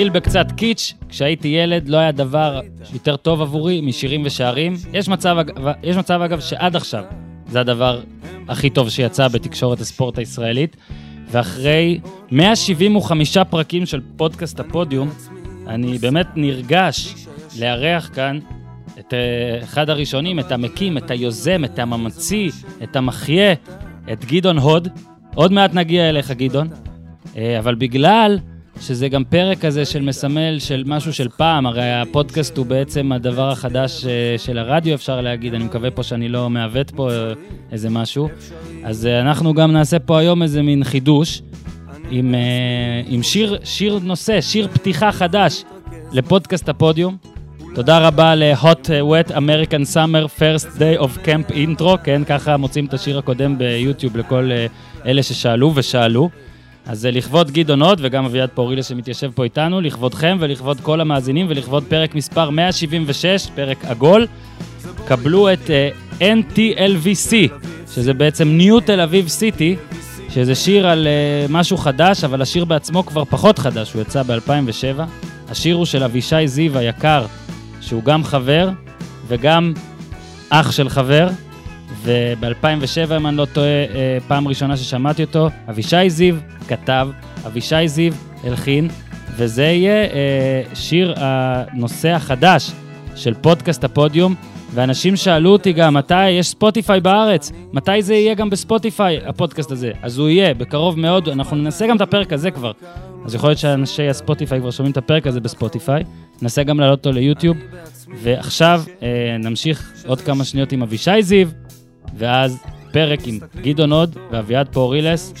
נתחיל בקצת קיץ', כשהייתי ילד לא היה דבר יותר טוב עבורי משירים ושערים. יש מצב, יש מצב אגב שעד עכשיו זה הדבר הכי טוב שיצא בתקשורת הספורט הישראלית, ואחרי 175 פרקים של פודקאסט הפודיום, אני באמת נרגש לארח כאן את אה, אחד הראשונים, את המקים, את היוזם, את הממציא, את המחיה, את גדעון הוד. עוד מעט נגיע אליך, גדעון. אה, אבל בגלל שזה גם פרק כזה של מסמל של משהו של פעם, הרי הפודקאסט הוא בעצם הדבר החדש אה, של הרדיו, אפשר להגיד, אני מקווה פה שאני לא מעוות פה איזה משהו. אז אנחנו גם נעשה פה היום איזה מין חידוש עם, עם שיר, שיר נושא, שיר פתיחה חדש לפודקאסט הפודיום. תודה רבה ל-Hot Wet American Summer First Day of Camp Intro, כן, ככה מוצאים את השיר הקודם ביוטיוב לכל אלה ששאלו ושאלו. אז לכבוד גדעון הוד וגם אביעד פורילס שמתיישב פה איתנו, לכבודכם ולכבוד כל המאזינים ולכבוד פרק מספר 176, פרק עגול. קבלו את uh, אה, NTLVC, שזה בעצם New תל אביב סיטי, שזה שיר על uh, משהו חדש, אבל השיר בעצמו כבר פחות חדש, הוא יצא ב-2007. השיר הוא של אבישי זיו היקר, שהוא גם חבר וגם אח של חבר, וב-2007, אם אני לא טועה, אה, פעם ראשונה ששמעתי אותו, אבישי זיו כתב, אבישי זיו הלחין, וזה יהיה אה, שיר הנושא החדש של פודקאסט הפודיום, ואנשים שאלו אותי גם, מתי יש ספוטיפיי בארץ? מתי זה יהיה גם בספוטיפיי, הפודקאסט הזה? אז הוא יהיה, בקרוב מאוד, אנחנו ננסה גם את הפרק הזה כבר. אז יכול להיות שאנשי הספוטיפיי כבר שומעים את הפרק הזה בספוטיפיי. ננסה גם להעלות אותו ליוטיוב. ועכשיו אה, נמשיך עוד כמה שניות עם אבישי זיו, ואז פרק עם גדעון הוד ואביעד פורילס.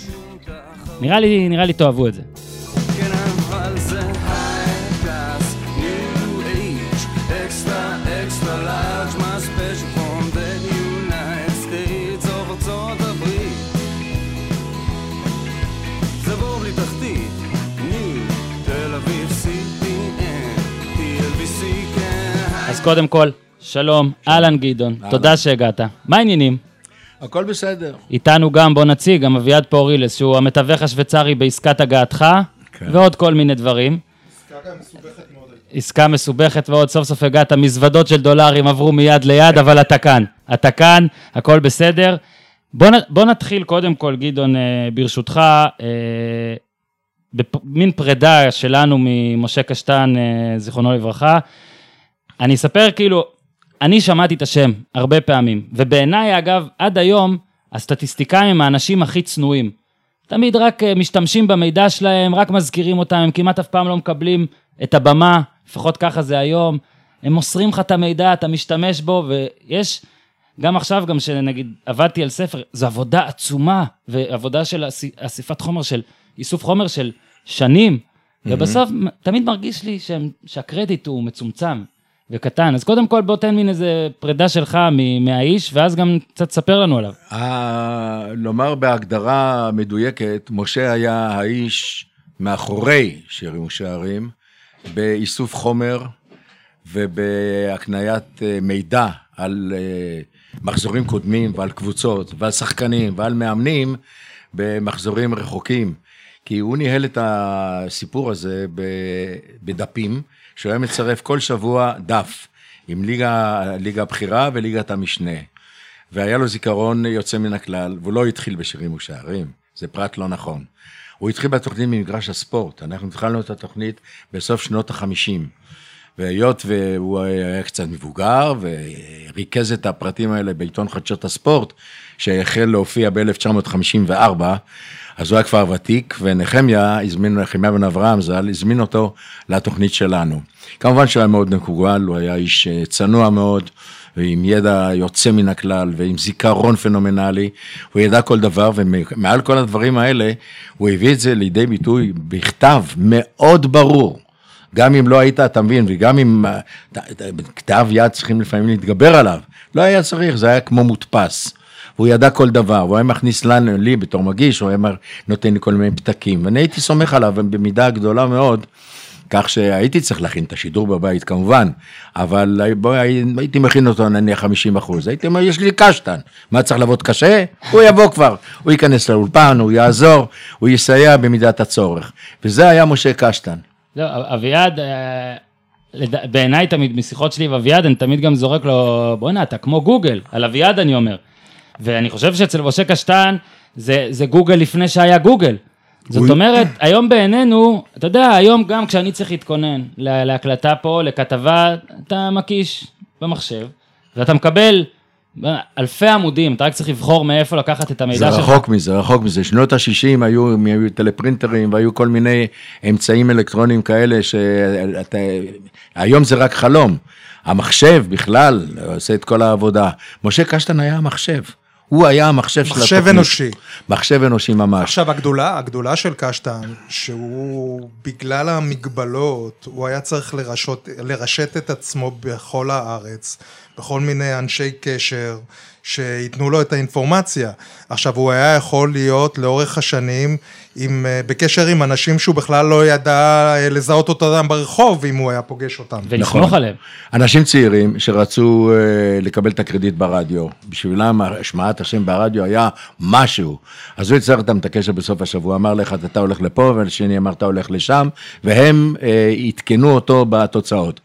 נראה לי, נראה לי תאהבו את זה. אז קודם כל, שלום, אהלן גדעון, תודה שהגעת. מה העניינים? הכל בסדר. איתנו גם, בוא נציג, גם אביעד פורילס, שהוא המתווך השוויצרי בעסקת הגעתך, כן. ועוד כל מיני דברים. עסקה מסובכת מאוד. עסקה מסובכת ועוד סוף סוף הגעת, מזוודות של דולרים עברו מיד ליד, אבל אתה כאן. אתה כאן, הכל בסדר. בוא, בוא נתחיל קודם כל, גדעון, אה, ברשותך, אה, במין פרידה שלנו ממשה קשטן, אה, זיכרונו לברכה. אני אספר כאילו, אני שמעתי את השם הרבה פעמים, ובעיניי אגב, עד היום, הסטטיסטיקאים הם האנשים הכי צנועים. תמיד רק אה, משתמשים במידע שלהם, רק מזכירים אותם, הם כמעט אף פעם לא מקבלים את הבמה, לפחות ככה זה היום. הם מוסרים לך את המידע, אתה משתמש בו, ויש, גם עכשיו, גם שנגיד עבדתי על ספר, זו עבודה עצומה, ועבודה של אסיפת חומר, של איסוף חומר של שנים, mm-hmm. ובסוף תמיד מרגיש לי שהם, שהקרדיט הוא מצומצם. וקטן. אז קודם כל בוא תן מין איזה פרידה שלך מהאיש, ואז גם קצת תספר לנו עליו. לומר בהגדרה מדויקת, משה היה האיש מאחורי שירים ושערים, באיסוף חומר ובהקניית אה, מידע על אה, מחזורים קודמים ועל קבוצות ועל שחקנים ועל מאמנים במחזורים רחוקים. כי הוא ניהל את הסיפור הזה בדפים. שהוא היה מצרף כל שבוע דף עם ליגה, ליגה הבכירה וליגת המשנה. והיה לו זיכרון יוצא מן הכלל, והוא לא התחיל בשירים ושערים, זה פרט לא נכון. הוא התחיל בתוכנית ממגרש הספורט, אנחנו התחלנו את התוכנית בסוף שנות החמישים. והיות והוא היה קצת מבוגר וריכז את הפרטים האלה בעיתון חדשות הספורט, שהחל להופיע ב-1954, אז הוא היה כבר ותיק, ונחמיה הזמין, נחמיה בן אברהם ז"ל, הזמין אותו לתוכנית שלנו. כמובן שהוא היה מאוד מקוגל, הוא היה איש אה, צנוע מאוד, ועם ידע יוצא מן הכלל, ועם זיכרון פנומנלי, הוא ידע כל דבר, ומעל כל הדברים האלה, הוא הביא את זה לידי ביטוי בכתב מאוד ברור. גם אם לא היית, אתה מבין, וגם אם אה, כתב יד צריכים לפעמים להתגבר עליו, לא היה צריך, זה היה כמו מודפס. והוא ידע כל דבר, הוא היה מכניס לנו, לי בתור מגיש, הוא היה נותן לי כל מיני פתקים, ואני הייתי סומך עליו במידה גדולה מאוד, כך שהייתי צריך להכין את השידור בבית כמובן, אבל בוא, הייתי מכין אותו נניח 50 אחוז, הייתי אומר, יש לי קשטן, מה צריך לעבוד קשה? הוא יבוא כבר, הוא ייכנס לאולפן, הוא יעזור, הוא יסייע במידת הצורך, וזה היה משה קשטן. לא, אביעד, אה, בעיניי תמיד, משיחות שלי עם אביעד, אני תמיד גם זורק לו, בואנה, אתה כמו גוגל, על אביעד אני אומר. ואני חושב שאצל משה קשטן, זה, זה גוגל לפני שהיה גוגל. זאת אומרת, היום בעינינו, אתה יודע, היום גם כשאני צריך להתכונן לה- להקלטה פה, לכתבה, אתה מקיש במחשב, ואתה מקבל אלפי עמודים, אתה רק צריך לבחור מאיפה לקחת את זה המידע שלך. רחוק מזה, רחוק מזה. שנות ה-60 היו, היו טלפרינטרים והיו כל מיני אמצעים אלקטרוניים כאלה שאתה... היום זה רק חלום. המחשב בכלל עושה את כל העבודה. משה קשטן היה המחשב. הוא היה המחשב של התוכנית. מחשב אנושי. מחשב אנושי ממש. עכשיו, הגדולה, הגדולה של קשטן, שהוא, בגלל המגבלות, הוא היה צריך לרשות, לרשת את עצמו בכל הארץ, בכל מיני אנשי קשר, שייתנו לו את האינפורמציה. עכשיו, הוא היה יכול להיות לאורך השנים עם, אה, בקשר עם אנשים שהוא בכלל לא ידע אה, לזהות אותם ברחוב, אם הוא היה פוגש אותם. ולסמוך נכון. עליהם. אנשים צעירים שרצו אה, לקבל את הקרדיט ברדיו, בשבילם השמעת השם ברדיו היה משהו. אז הוא יצר איתם את הקשר בסוף השבוע, אמר לך, אתה הולך לפה, והשני אמר, אתה הולך לשם, והם אה, עדכנו אותו בתוצאות.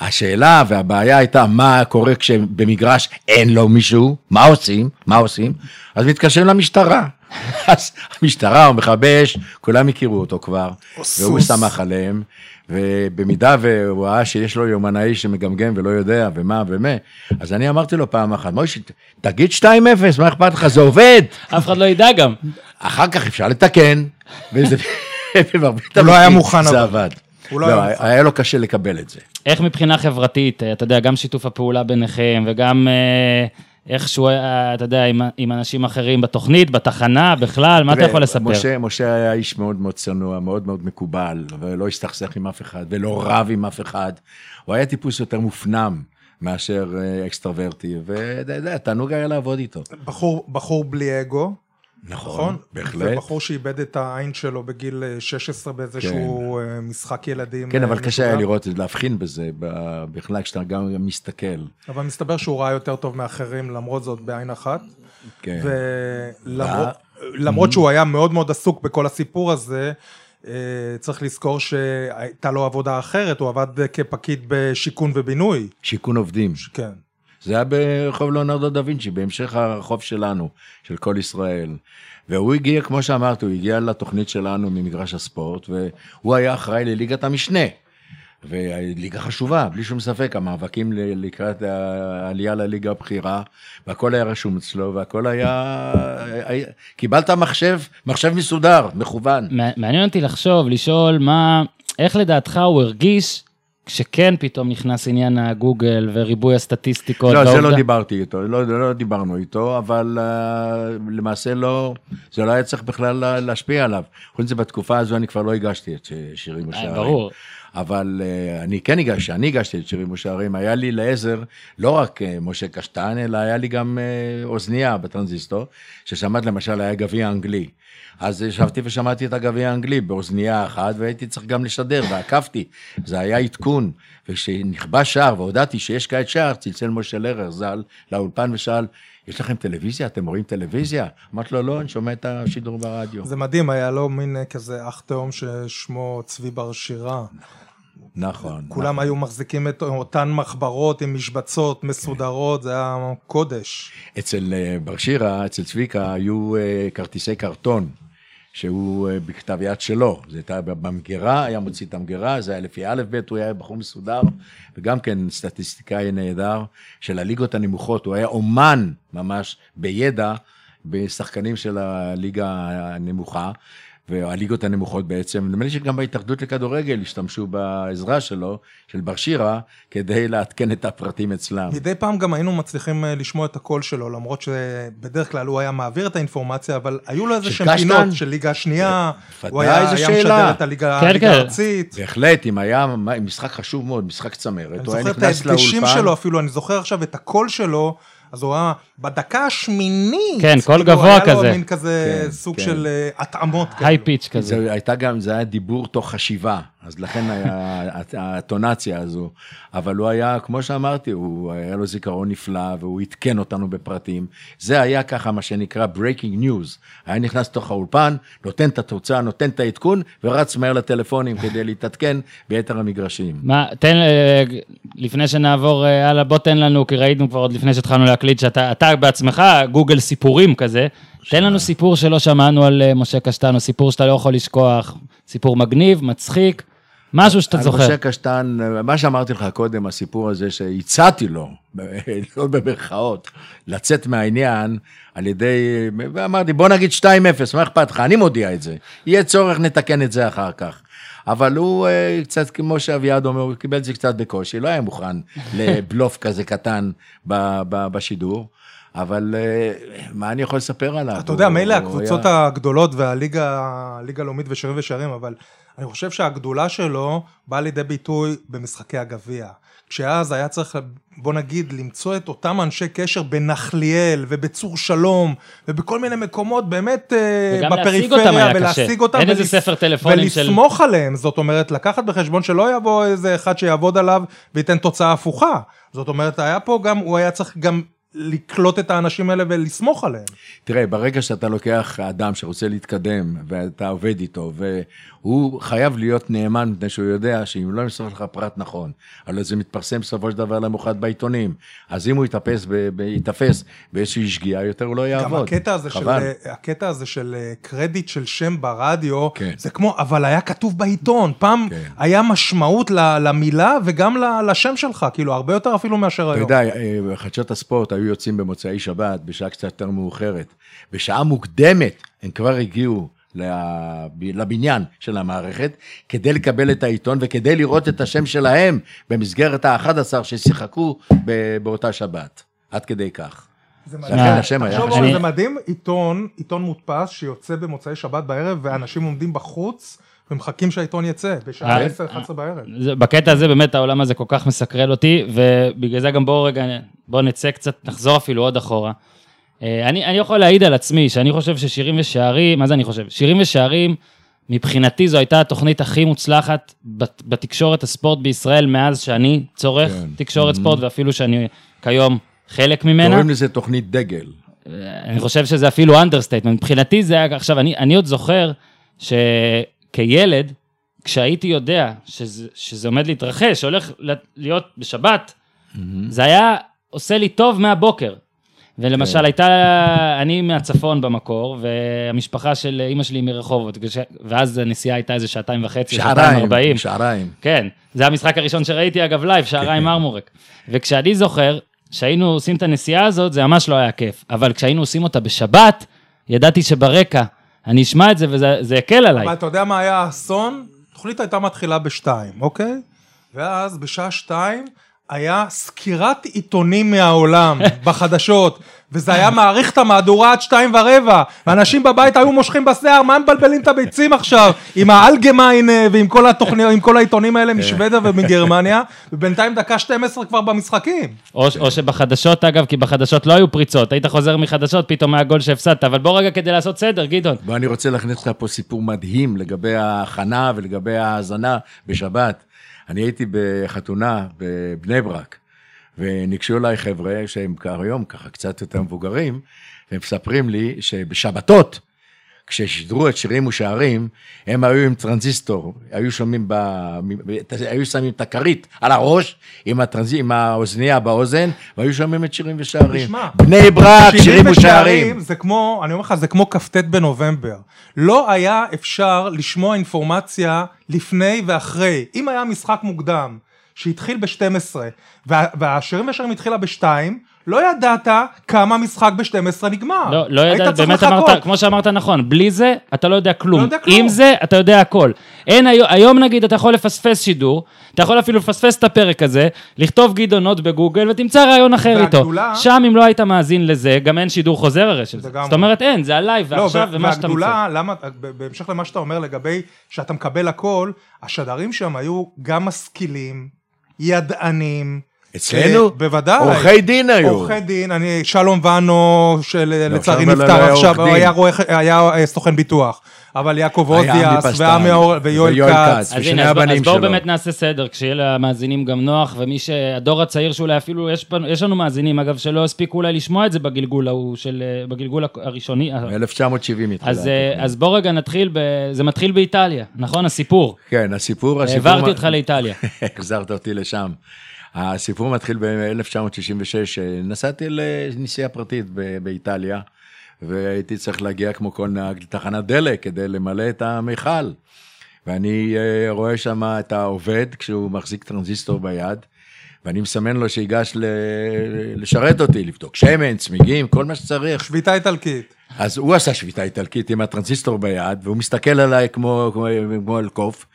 השאלה והבעיה הייתה, מה קורה כשבמגרש אין לו מישהו, מה עושים? מה עושים? אז מתקשרים למשטרה. אז המשטרה או מכבי אש, כולם הכירו אותו כבר, או והוא סוס. שמח עליהם, ובמידה והוא ראה שיש לו יומנאי שמגמגם ולא יודע ומה ומה, אז אני אמרתי לו פעם אחת, מוישה, תגיד 2-0, מה אכפת לך, זה עובד, אף אחד לא ידע גם. אחר כך אפשר לתקן, וזה... הוא לא היה מוכן, זה. עבד. הוא לא לא, היה מוכן. היה לו קשה לקבל את זה. איך מבחינה חברתית, אה, אתה יודע, גם שיתוף הפעולה ביניכם, וגם אה, איכשהו, אה, אתה יודע, עם, עם אנשים אחרים בתוכנית, בתחנה, בכלל, מה אתה יכול לספר? משה, משה היה איש מאוד מאוד צנוע, מאוד מאוד מקובל, ולא הסתכסך עם אף אחד, ולא רב עם אף אחד. הוא היה טיפוס יותר מופנם מאשר אקסטרוורטי, ואתה יודע, תענוג היה לעבוד איתו. בחור, בחור בלי אגו, נכון? בהחלט. ובחור שאיבד את העין שלו בגיל אה, 16 באיזשהו אה, משחק ילדים. כן, אה, אבל קשה היה. לראות, להבחין בזה, בכלל כשאתה גם מסתכל. אבל מסתבר שהוא ראה יותר טוב מאחרים, למרות זאת בעין אחת. כן. ולמרות אה. למרות שהוא היה מאוד מאוד עסוק בכל הסיפור הזה, אה, צריך לזכור שהייתה לו עבודה אחרת, הוא עבד כפקיד בשיכון ובינוי. שיכון עובדים. כן. זה היה ברחוב ליאונרדו דה וינצ'י, בהמשך הרחוב שלנו, של כל ישראל. והוא הגיע, כמו שאמרתי, הוא הגיע לתוכנית שלנו ממגרש הספורט, והוא היה אחראי לליגת המשנה. וליגה חשובה, בלי שום ספק, המאבקים לקראת העלייה לליגה הבכירה, והכל היה רשום אצלו, והכל היה... קיבלת מחשב, מחשב מסודר, מכוון. מע- מעניין אותי לחשוב, לשאול מה, איך לדעתך הוא הרגיש כשכן פתאום נכנס עניין הגוגל וריבוי הסטטיסטיקות. לא, זה לא דיברתי איתו, לא, לא דיברנו איתו, אבל uh, למעשה לא, זה לא היה צריך בכלל לה- להשפיע עליו. חוץ מזה, בתקופה הזו אני כבר לא הגשתי את שירים אה, ושערים. ברור. אבל uh, אני כן הגשתי, אני הגשתי את שירים ושערים, היה לי לעזר לא רק uh, משה קשטן, אלא היה לי גם uh, אוזנייה בטרנזיסטור, ששמעת למשל היה גביע אנגלי. אז ישבתי ושמעתי את הגביע האנגלי באוזנייה אחת, והייתי צריך גם לשדר, ועקבתי. זה היה עדכון. וכשנכבה שער והודעתי שיש כעת שער, צלצל משה לרר ז"ל לאולפן ושאל, יש לכם טלוויזיה? אתם רואים טלוויזיה? אמרתי לו, לא, אני שומע את השידור ברדיו. זה מדהים, היה לו מין אה, כזה אח תאום ששמו צבי בר שירה. נכון. כולם היו מחזיקים את אותן מחברות עם משבצות מסודרות, זה היה קודש. אצל אה, בר שירה, אצל צביקה, היו אה, כרטיסי קרטון, שהוא אה, בכתב יד שלו. זה הייתה במגירה, היה מוציא את המגירה, זה היה לפי א' ב', הוא היה בחור מסודר, וגם כן סטטיסטיקאי נהדר של הליגות הנמוכות, הוא היה אומן ממש בידע בשחקנים של הליגה הנמוכה. והליגות הנמוכות בעצם, נדמה לי שגם בהתאחדות לכדורגל השתמשו בעזרה שלו, של בר שירה, כדי לעדכן את הפרטים אצלם. מדי פעם גם היינו מצליחים אה, לשמוע את הקול שלו, למרות שבדרך כלל הוא היה מעביר את האינפורמציה, אבל היו לו איזה שהם? פינות של ליגה שנייה, ודאי, הוא היה איזה היה שאלה. משדר את הליגה כן, כן. הארצית. בהחלט, אם היה משחק חשוב מאוד, משחק צמרת, אני הוא היה זוכר את נכנס ההדגשים לאולפן. שלו אפילו, אני זוכר עכשיו את הקול שלו, אז הוא היה בדקה השמינית. כן, קול כאילו, גבוה היה כזה. לו מין כזה כן, סוג כן. של אה, התאמות היי כאלה. פיץ' כזה. זה הייתה גם, זה היה דיבור תוך חשיבה, אז לכן היה הט- הטונציה הזו. אבל הוא היה, כמו שאמרתי, הוא היה לו זיכרון נפלא, והוא עדכן אותנו בפרטים. זה היה ככה מה שנקרא breaking news. היה נכנס לתוך האולפן, נותן את התוצאה, נותן את העדכון, ורץ מהר לטלפונים כדי להתעדכן ביתר המגרשים. מה, תן, אה, לפני שנעבור אה, הלאה, בוא תן לנו, כי ראינו כבר עוד לפני שהתחלנו להקליט, שאתה אתה בעצמך גוגל סיפורים כזה, תן לנו סיפור שלא שמענו על אה, משה קשטן, או סיפור שאתה לא יכול לשכוח, סיפור מגניב, מצחיק, משהו שאתה על זוכר. משה קשטן, מה שאמרתי לך קודם, הסיפור הזה שהצעתי לו, לא במרכאות, לצאת מהעניין על ידי, ואמרתי, בוא נגיד 2-0, מה אכפת לך? אני מודיע את זה. יהיה צורך, נתקן את זה אחר כך. אבל הוא אה, קצת, כמו שאביעד אומר, הוא קיבל את זה קצת בקושי, לא היה מוכן לבלוף כזה קטן בשידור. אבל אה, מה אני יכול לספר עליו? אתה יודע, מילא הקבוצות היה- הגדולות והליגה הליגה הלאומית ושירים ושערים, אבל אני חושב שהגדולה שלו באה לידי ביטוי במשחקי הגביע. כשאז היה צריך, בוא נגיד, למצוא את אותם אנשי קשר בנחליאל ובצור שלום ובכל מיני מקומות באמת אה, וגם להשיג בפריפריה, אותם היה ולהשיג קשה. אותם. אין איזה ספר טלפונים של- ולסמוך עליהם, זאת אומרת, לקחת בחשבון שלא יבוא איזה אחד שיעבוד עליו וייתן תוצאה הפוכה. זאת אומרת, היה פה גם, הוא היה צריך גם לקלוט את האנשים האלה ולסמוך עליהם. תראה, ברגע שאתה לוקח אדם שרוצה להתקדם, ואתה עובד איתו, והוא חייב להיות נאמן, מפני שהוא יודע שאם לא ימסור לך פרט נכון, הלוא זה מתפרסם בסופו של דבר למוחרת בעיתונים, אז אם הוא יתאפס, ב- ב- ייתפס באיזושהי שגיאה, יותר הוא לא גם יעבוד. הקטע הזה, של, חבל. הקטע הזה של אה, קרדיט של שם ברדיו, כן. זה כמו, אבל היה כתוב בעיתון, פעם כן. היה משמעות למילה וגם לשם שלך, כאילו הרבה יותר אפילו מאשר אתה היום. יודע, אה, חדשות הספורט היו יוצאים במוצאי שבת, בשעה קצת יותר מאוחרת. בשעה מוקדמת הם כבר הגיעו לבניין של המערכת, כדי לקבל את העיתון וכדי לראות את השם שלהם במסגרת ה-11 ששיחקו באותה שבת. עד כדי כך. זה מדהים. תחשוב, מדהים, עיתון, עיתון מודפס שיוצא במוצאי שבת בערב, ואנשים עומדים בחוץ ומחכים שהעיתון יצא, בשעה אה, 10-11 בערב. זה- בקטע הזה באמת העולם הזה כל כך מסקרל אותי, ובגלל זה גם בואו רגע, בואו נצא קצת, נחזור אפילו עוד אחורה. אה, אני, אני יכול להעיד על עצמי, שאני חושב ששירים ושערים, מה זה אני חושב? שירים ושערים, מבחינתי זו הייתה התוכנית הכי מוצלחת בת- בתקשורת הספורט בישראל מאז שאני צורך כן. תקשורת ספורט, ואפילו שאני כיום חלק ממנה. קוראים לזה תוכנית דגל. אני חושב שזה אפילו understatement. מבחינתי זה היה, עכשיו, אני, אני עוד זוכר שכילד, כשהייתי יודע שזה, שזה עומד להתרחש, שהולך להיות בשבת, זה היה עושה לי טוב מהבוקר. ולמשל כן. הייתה, אני מהצפון במקור, והמשפחה של אימא שלי מרחובות, ואז הנסיעה הייתה איזה שעתיים וחצי, שעתיים ארבעים. שעריים. כן, זה המשחק הראשון שראיתי אגב לייב, שעריים מרמורק. וכשאני זוכר שהיינו עושים את הנסיעה הזאת, זה ממש לא היה כיף. אבל כשהיינו עושים אותה בשבת, ידעתי שברקע אני אשמע את זה וזה זה הקל עליי. אבל אתה יודע מה היה האסון? התוכנית הייתה מתחילה בשתיים, אוקיי? ואז בשעה שתיים היה סקירת עיתונים מהעולם בחדשות, וזה היה מאריך את המהדורה עד שתיים ורבע, ואנשים בבית היו מושכים בשיער, מה הם מבלבלים את הביצים עכשיו? עם האלגמיין ועם כל התוכניות, עם כל העיתונים האלה משוודיה ומגרמניה, ובינתיים דקה 12 כבר במשחקים. או, או שבחדשות, אגב, כי בחדשות לא היו פריצות, היית חוזר מחדשות, פתאום היה גול שהפסדת, אבל בוא רגע כדי לעשות סדר, גדעון. בוא, אני רוצה להכניס לך פה סיפור מדהים לגבי ההכנה ולגבי ההאזנה בשבת. אני הייתי בחתונה בבני ברק, וניגשו אליי חבר'ה שהם היום ככה קצת יותר מבוגרים, והם מספרים לי שבשבתות, כששידרו את שירים ושערים, הם היו עם טרנזיסטור, היו שומעים, ב... היו שמים את הכרית על הראש, עם, הטרנז... עם האוזנייה באוזן, והיו שומעים את שירים ושערים. תשמע, בני ברק, שירים ושערים. זה כמו, אני אומר לך, זה כמו כ"ט בנובמבר. לא היה אפשר לשמוע אינפורמציה לפני ואחרי. אם היה משחק מוקדם שהתחיל ב-12, וה, ושירים ושערים התחילה ב-2, לא ידעת כמה משחק ב-12 נגמר. לא, לא צריך באמת לחכות. אמרת, כמו שאמרת נכון, בלי זה אתה לא יודע כלום. לא יודע כלום. עם זה אתה יודע הכל. אין היום, היום נגיד אתה יכול לפספס שידור, אתה יכול אפילו לפספס את הפרק הזה, לכתוב גדעון הוד בגוגל ותמצא ראיון אחר איתו. והגדולה- שם אם לא היית מאזין לזה, גם אין שידור חוזר הרי של זה. לגמרי. זאת אומרת אין, זה הלייב לא, ועכשיו וה- ומה שאתה מצא. והגדולה, בהמשך למה שאתה אומר לגבי שאתה מקבל הכל, השדרים שם היו גם משכילים, ידענים, אצלנו? אה, בוודאי. עורכי דין היו. עורכי דין, אני, שלום ואנו, שלצערי אבל נפטר עכשיו, הוא. היה רואה- היה אה, סוכן ביטוח. אבל יעקב אור, ויואל כץ. ושני הבנים אז בואו שלו. באמת נעשה סדר, כשיהיה למאזינים גם נוח, ומי ש... הדור הצעיר שאולי אפילו, יש, פנו- יש לנו מאזינים, אגב, שלא הספיקו אולי לשמוע את זה בגלגול ההוא, של... אה, בגלגול הראשוני. ב-1970 התחילה. אז. אז בוא רגע נתחיל, ב... זה מתחיל באיטליה, נכון? הסיפור. כן, הסיפור... הסיפור העברתי אותך לאיטליה. החזרת אותי לשם. הסיפור מתחיל ב-1966, נסעתי לנסיעה פרטית באיטליה, והייתי צריך להגיע כמו כל נהג לתחנת דלק כדי למלא את המכל. ואני אה, רואה שם את העובד כשהוא מחזיק טרנזיסטור ביד, ואני מסמן לו שיגש ל- לשרת אותי, לבדוק שמן, צמיגים, כל מה שצריך. שביתה איטלקית. אז הוא עשה שביתה איטלקית עם הטרנזיסטור ביד, והוא מסתכל עליי כמו, כמו, כמו אל קוף,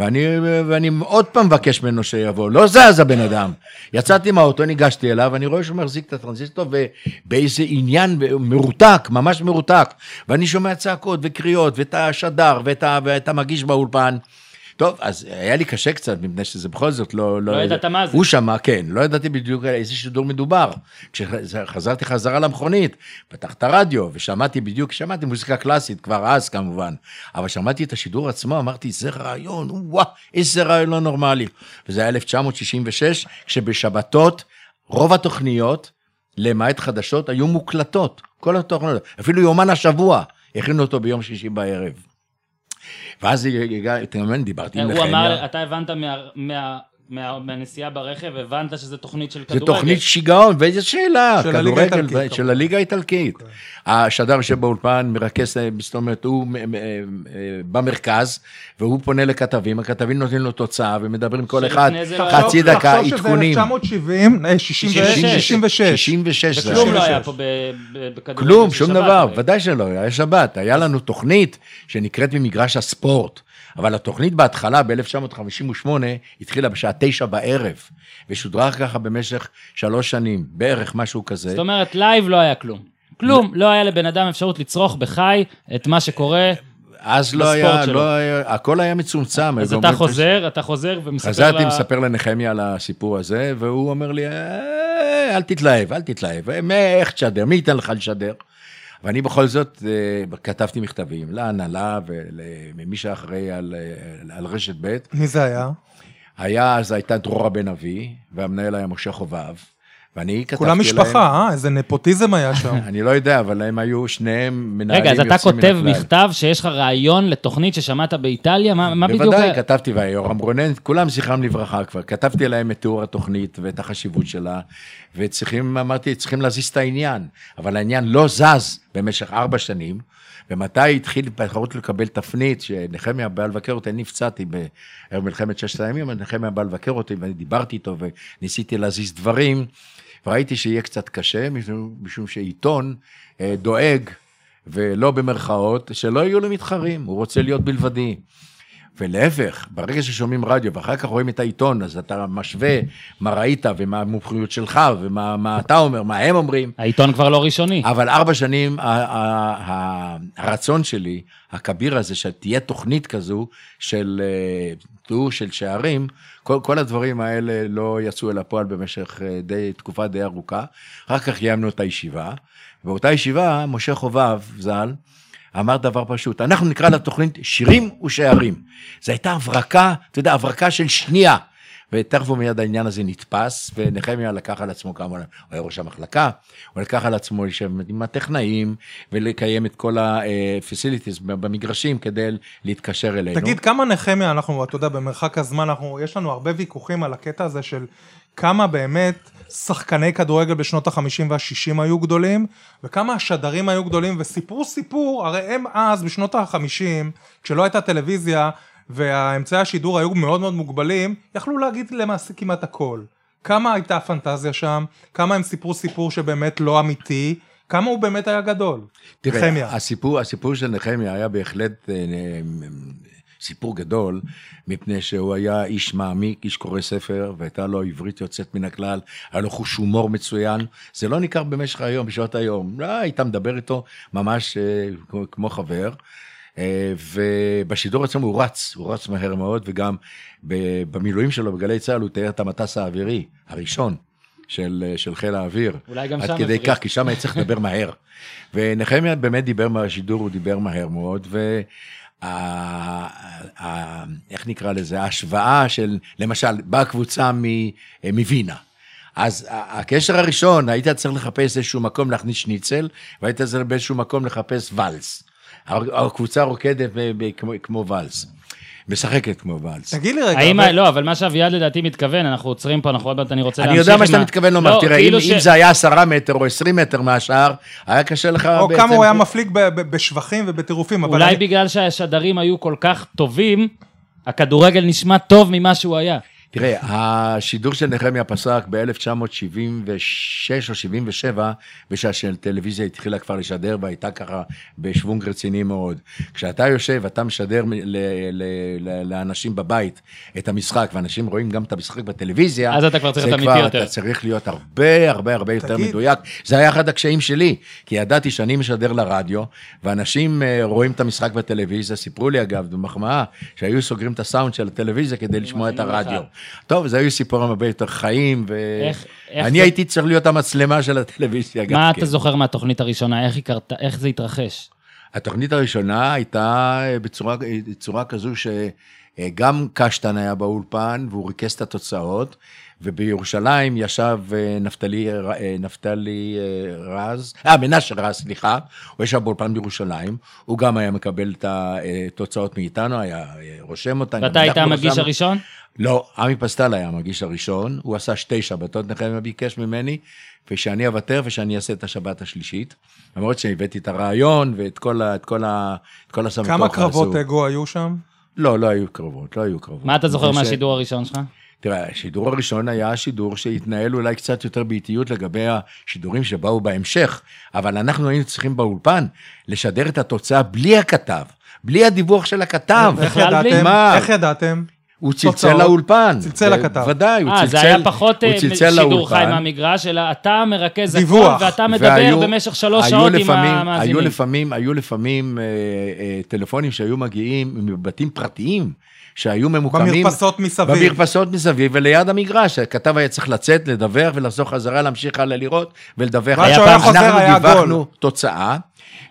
ואני, ואני עוד פעם מבקש ממנו שיבוא, לא זז הבן אדם. יצאתי מהאוטו, ניגשתי אליו, אני רואה שהוא מחזיק את הטרנזיסטור, ובאיזה עניין מרותק, ממש מרותק, ואני שומע צעקות וקריאות, ואת השדר, ואת, ואת המגיש באולפן. טוב, אז היה לי קשה קצת, מפני שזה בכל זאת לא... לא ידעת מה זה. הוא שמע, כן, לא ידעתי בדיוק על איזה שידור מדובר. כשחזרתי חזרה למכונית, פתח את הרדיו ושמעתי בדיוק, שמעתי מוזיקה קלאסית, כבר אז כמובן, אבל שמעתי את השידור עצמו, אמרתי, זה רעיון, וואו, איזה רעיון לא נורמלי. וזה היה 1966, כשבשבתות רוב התוכניות, למעט חדשות, היו מוקלטות, כל התוכניות, אפילו יומן השבוע, הכינו אותו ביום שישי בערב. ואז הגעתי, אתה מבין, דיברתי עם הוא נחמיה. אמר, אתה הבנת מה- מה- מה- מהנסיעה ברכב, הבנת שזה תוכנית של זה כדורגל. תוכנית שיגעון, ואיזה שאלה, של הליגה כדורגל, האיטלקית, ו- של. הליגה האיטלקית. השדר יושב באולפן, מרכז, זאת אומרת, הוא אה, אה, במרכז, והוא פונה לכתבים, הכתבים נותנים לו תוצאה, ומדברים כל אחד זה לא חצי דקה, תחשוב שזה עדכונים. 1970, אה, 66. 66. 66 זה וכלום היה. לא 66. היה פה בכדורגל כלום, שום שבת, דבר. ודאי שלא, היה שבת. היה לנו תוכנית שנקראת ממגרש הספורט, אבל התוכנית בהתחלה, ב-1958, התחילה בשעה תשע בערב, ושודרה ככה במשך שלוש שנים, בערך משהו כזה. זאת אומרת, לייב לא היה כלום. כלום, לא היה לבן אדם אפשרות לצרוך בחי את מה שקורה, אז לא היה, שלו. לא היה, הכל היה מצומצם. אז אתה חוזר, אתה חוזר ומספר חזרתי, לה- מספר לנחמיה על הסיפור הזה, והוא אומר לי, "אה, אל תתלהב, אל תתלהב, מ- איך תשדר, מי ייתן לך לשדר? ואני בכל זאת אה, כתבתי מכתבים להנהלה ולמי שאחראי על, אה, על רשת ב'. מי זה היה? היה, אז הייתה דרורה בן אבי, והמנהל היה משה חובב, ואני כתבתי כולם להם... משפחה, אה? איזה נפוטיזם היה שם. אני לא יודע, אבל הם היו שניהם מנהלים רגע, אז אתה כותב. מכתב שיש לך רעיון לתוכנית ששמעת באיטליה? מה מה בדיוק? בוודאי? כתבתי, ויורם רונן, כולם זכרם לברכה כבר. כתבתי להם את תיאור התוכנית ואת החשיבות שלה, וצריכים, אמרתי, צריכים להזיז את העניין. אבל העניין לא זז במשך ארבע שנים, ומתי התחיל בתחרות לקבל תפנית, שנחמיה בא לבקר אותי, אני נפצעתי בערב מלחמת ששת הימים, נחמיה בא לבקר אותי, ואני דיברתי איתו וניסיתי להזיז דברים, וראיתי שיהיה קצת קשה, משום, משום שעיתון אה, דואג, ולא במרכאות, שלא יהיו לו מתחרים, הוא רוצה להיות בלבדי. ולהפך, ברגע ששומעים רדיו ואחר כך רואים את העיתון, אז אתה משווה מה ראית ומה המומחיות שלך ומה מה אתה אומר, מה הם אומרים. העיתון כבר לא ראשוני. אבל ארבע שנים, ה- ה- ה- הרצון שלי, הכביר הזה, שתהיה תוכנית כזו של אה, תיאור של שערים, כל, כל הדברים האלה לא יצאו אל הפועל במשך אה, די, תקופה די ארוכה. אחר כך קיימנו את הישיבה, באותה ישיבה, משה חובב, ז"ל, אמר דבר פשוט, אנחנו נקרא לתוכנית שירים ושערים. זו הייתה הברקה, אתה יודע, הברקה של שנייה. ותכף ומיד העניין הזה נתפס, ונחמיה לקח על עצמו כמה, הוא היה ראש המחלקה, הוא לקח על עצמו לשבת עם הטכנאים, ולקיים את כל ה-facilities במגרשים כדי להתקשר אלינו. תגיד, כמה נחמיה אנחנו, אתה יודע, במרחק הזמן, אנחנו, יש לנו הרבה ויכוחים על הקטע הזה של כמה באמת שחקני כדורגל בשנות ה-50 וה-60 היו גדולים, וכמה השדרים היו גדולים, וסיפרו סיפור, הרי הם אז, בשנות ה-50, כשלא הייתה טלוויזיה, והאמצעי השידור היו מאוד מאוד מוגבלים, יכלו להגיד למעשה כמעט הכל. כמה הייתה הפנטזיה שם, כמה הם סיפרו סיפור שבאמת לא אמיתי, כמה הוא באמת היה גדול. תראה, נחמיה. הסיפור, הסיפור של נחמיה היה בהחלט אה, אה, סיפור גדול, מפני שהוא היה איש מעמיק, איש קורא ספר, והייתה לו עברית יוצאת מן הכלל, היה לו חוש הומור מצוין. זה לא ניכר במשך היום, בשעות היום. לא, היית מדבר איתו ממש אה, כמו חבר. אה, ובשידור עצמו הוא רץ, הוא רץ מהר מאוד, וגם במילואים שלו בגלי צה"ל הוא תיאר את המטס האווירי הראשון של, אה, של חיל האוויר. אולי גם עד שם כדי הפריע. כך, כי שם היה צריך לדבר מהר. ונחמיה באמת דיבר בשידור, הוא דיבר מהר מאוד, ו... ה- ה- איך נקרא לזה, ההשוואה של, למשל, באה קבוצה מ- מווינה. אז הקשר הראשון, היית צריך לחפש איזשהו מקום להכניס שניצל, והיית צריך באיזשהו מקום לחפש ואלס. הקבוצה רוקדת כמו- כמו ואלס, משחקת כמו ואלס. תגיד לי רגע, האם, אבל- לא, אבל מה שאביעד לדעתי מתכוון, אנחנו עוצרים פה, אנחנו עוד מעט, אני רוצה אני להמשיך יודע מה שאתה מתכוון לומר, לא, תראה, אם כאילו ש- אם זה היה עשרה מטר או עשרים מטר מהשאר, היה קשה לך או בעצם... כמה הוא היה מפליג ב- ב- בשבחים ובטירופים, אבל אולי אני- בגלל שהשדרים היו כל כך טובים, הכדורגל נשמע טוב ממה שהוא היה. תראה, השידור של נחמיה פסק ב-1976 או 77, בשעה שהטלוויזיה התחילה כבר לשדר והייתה ככה בשוונג רציני מאוד. כשאתה יושב, אתה משדר ל- ל- ל- לאנשים בבית את המשחק, ואנשים רואים גם את המשחק בטלוויזיה, אז אתה כבר צריך להיות אמיתי יותר. אתה צריך להיות הרבה הרבה הרבה יותר תגיד. מדויק. זה היה אחד הקשיים שלי, כי ידעתי שאני משדר לרדיו, ואנשים אה, רואים את המשחק בטלוויזיה, סיפרו לי אגב, במחמאה, שהיו סוגרים את הסאונד של הטלוויזיה כדי לשמוע את. הרדיו. טוב, זה היו סיפורים הרבה יותר חיים, ואני זה- הייתי צריך להיות המצלמה של הטלוויזיה גם מה כן. אתה זוכר מהתוכנית הראשונה, איך קרתה, איך זה התרחש? התוכנית הראשונה הייתה אה, בצורה, אה, בצורה כזו שגם קשטן היה באולפן והוא ריכז את התוצאות, ובירושלים ישב אה, נפתלי, אה, נפתלי אה, רז, אה, מנשה רז, סליחה, הוא ישב באולפן בירושלים, הוא גם היה מקבל את התוצאות מאיתנו, היה אה, רושם אותן. ואתה גם היית אנחנו המגיש. הראשון? לא, עמי פסטל היה המגיש הראשון, הוא עשה שתי שבתות, נחמיה ביקש ממני, ושאני אוותר ושאני אעשה את השבת השלישית. למרות שהבאתי את הרעיון ואת כל, ה, את כל, ה, את כל הסמטוחה כמה קרבות. אגו היו שם? לא, לא היו קרבות, לא היו קרבות. מה אתה זוכר מהשידור הראשון שלך? תראה, השידור הראשון היה שידור שהתנהל אולי קצת יותר באיטיות לגבי השידורים שבאו בהמשך, אבל אנחנו היינו צריכים באולפן לשדר את התוצאה בלי הכתב, בלי הדיווח של הכתב. איך? ידעתם? מה? איך ידעתם? הוא צלצל? לאולפן. צלצל לכתב. ודאי, הוא אה, צלצל. זה היה פחות אה, שידור חי לאולפן. מהמגרש, אלא אתה מרכז הכל. ואתה מדבר והיו- במשך שלוש שעות עם המאזינים. היו לפעמים, היו לפעמים אה, אה, טלפונים שהיו מגיעים מבתים פרטיים, שהיו ממוקמים... במרפסות מסביב. במרפסות מסביב וליד המגרש. הכתב היה צריך לצאת, לדווח ולחזור חזרה, להמשיך הלאה לראות ולדווח. ואז היה כשהוא היה חוזר אנחנו דיווחנו גול. תוצאה,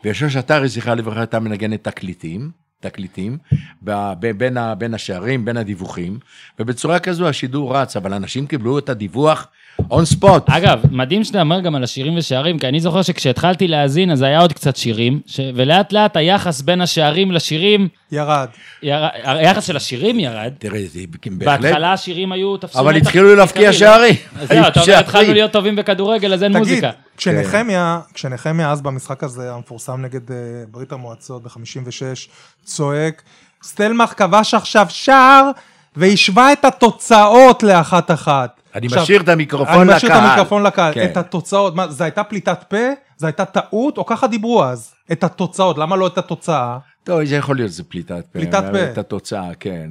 ויושב שטרי, זכרה לברכה, הייתה מנגנת תקליטים. תקליטים, ב- ב- בין, ה- בין השערים, בין הדיווחים, ובצורה כזו השידור רץ, אבל אנשים קיבלו את הדיווח און ספוט. אגב, מדהים שאתה אומר גם על השירים ושערים, כי אני זוכר שכשהתחלתי להאזין, אז היה עוד קצת שירים, ש... ולאט לאט היחס בין השערים לשירים, ירד. יר... היחס של השירים ירד. תראה, זה בהחלט, בהתחלה השירים היו תפסו אבל התחילו להבקיע עיקרי. שערים. אז זהו, אתה אומר, התחלנו להיות טובים בכדורגל, אז אין תגיד, מוזיקה. כשנחמיה, כשנחמיה אז במשחק הזה המפורסם נגד אה, ברית המועצות ב-56, צועק, סטלמך כבש עכשיו שער והשווה את התוצאות לאחת אחת. אני עכשיו, משאיר את המיקרופון אני משאיר את לקהל. המיקרופון לקהל. כן. את התוצאות, מה, זו הייתה פליטת פה? זו הייתה טעות? או ככה דיברו אז? את התוצאות, למה לא את התוצאה? טוב, זה יכול להיות, זה פליטת פה. פליטת פה. את התוצאה, כן.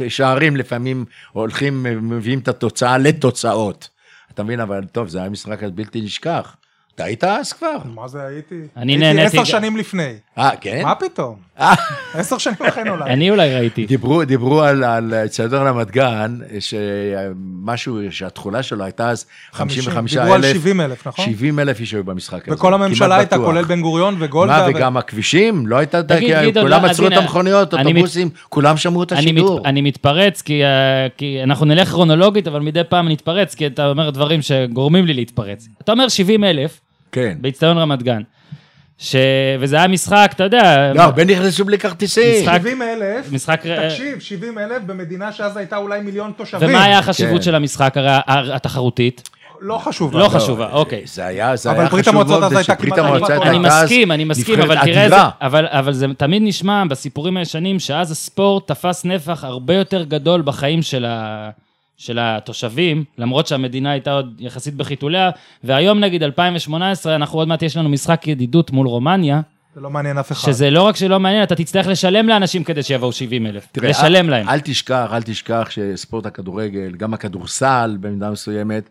אה, שערים לפעמים הולכים, מביאים את התוצאה לתוצאות. אתה מבין, אבל טוב, זה היה משחק בלתי נשכח. אתה היית אז כבר? מה זה הייתי? אני הייתי נהניתי עשר גם- שנים לפני. אה, כן? מה פתאום? עשר שנים אחרי נולד. אני אולי ראיתי. דיברו, דיברו על, על אצטדיון רמת גן, שמשהו, שהתכולה שלו הייתה אז 55 אלף. דיברו על 70 אלף, נכון? 70 אלף איש היו במשחק הזה. וכל הממשלה הייתה. כולל בן גוריון וגולדה. מה, ו- וגם הכבישים? לא הייתה, כולם לא, עצרו את המכוניות, אוטובוסים, כולם שמעו את השידור. אני מתפרץ, כי, אה, כי אנחנו נלך כרונולוגית, אבל מדי פעם נתפרץ, כי אתה אומר דברים שגורמים לי להתפרץ. אתה אומר 70 אלף כן. באיצטדיון רמת גן, ש... וזה היה משחק, אתה יודע, לא, הרבה נכנסו בלי כרטיסים. משחק- 70 אלף, משחק... תקשיב, 70 אלף במדינה שאז הייתה אולי מיליון תושבים. ומה היה החשיבות כן. של המשחק הרי התחרותית? לא חשובה. לא חשובה, אוקיי. זה היה, זה אבל היה חשוב המועצות מאוד, אז הייתה שברית כמעט המועצות אני הייתה אז מסכים, אני מסכים, אבל תראה איזה... אבל זה תמיד נשמע בסיפורים הישנים, שאז הספורט תפס נפח הרבה יותר גדול בחיים של, ה... של התושבים, למרות שהמדינה הייתה עוד יחסית בחיתוליה, והיום נגיד 2018, אנחנו עוד מעט יש לנו משחק ידידות מול רומניה, זה לא מעניין אף אחד. שזה לא רק שלא מעניין, אתה תצטרך לשלם לאנשים כדי שיבואו 70 אלף. תראה, לשלם אל, להם. אל תשכח, אל תשכח שספורט הכדורגל, גם הכדורסל במידה מסוימת,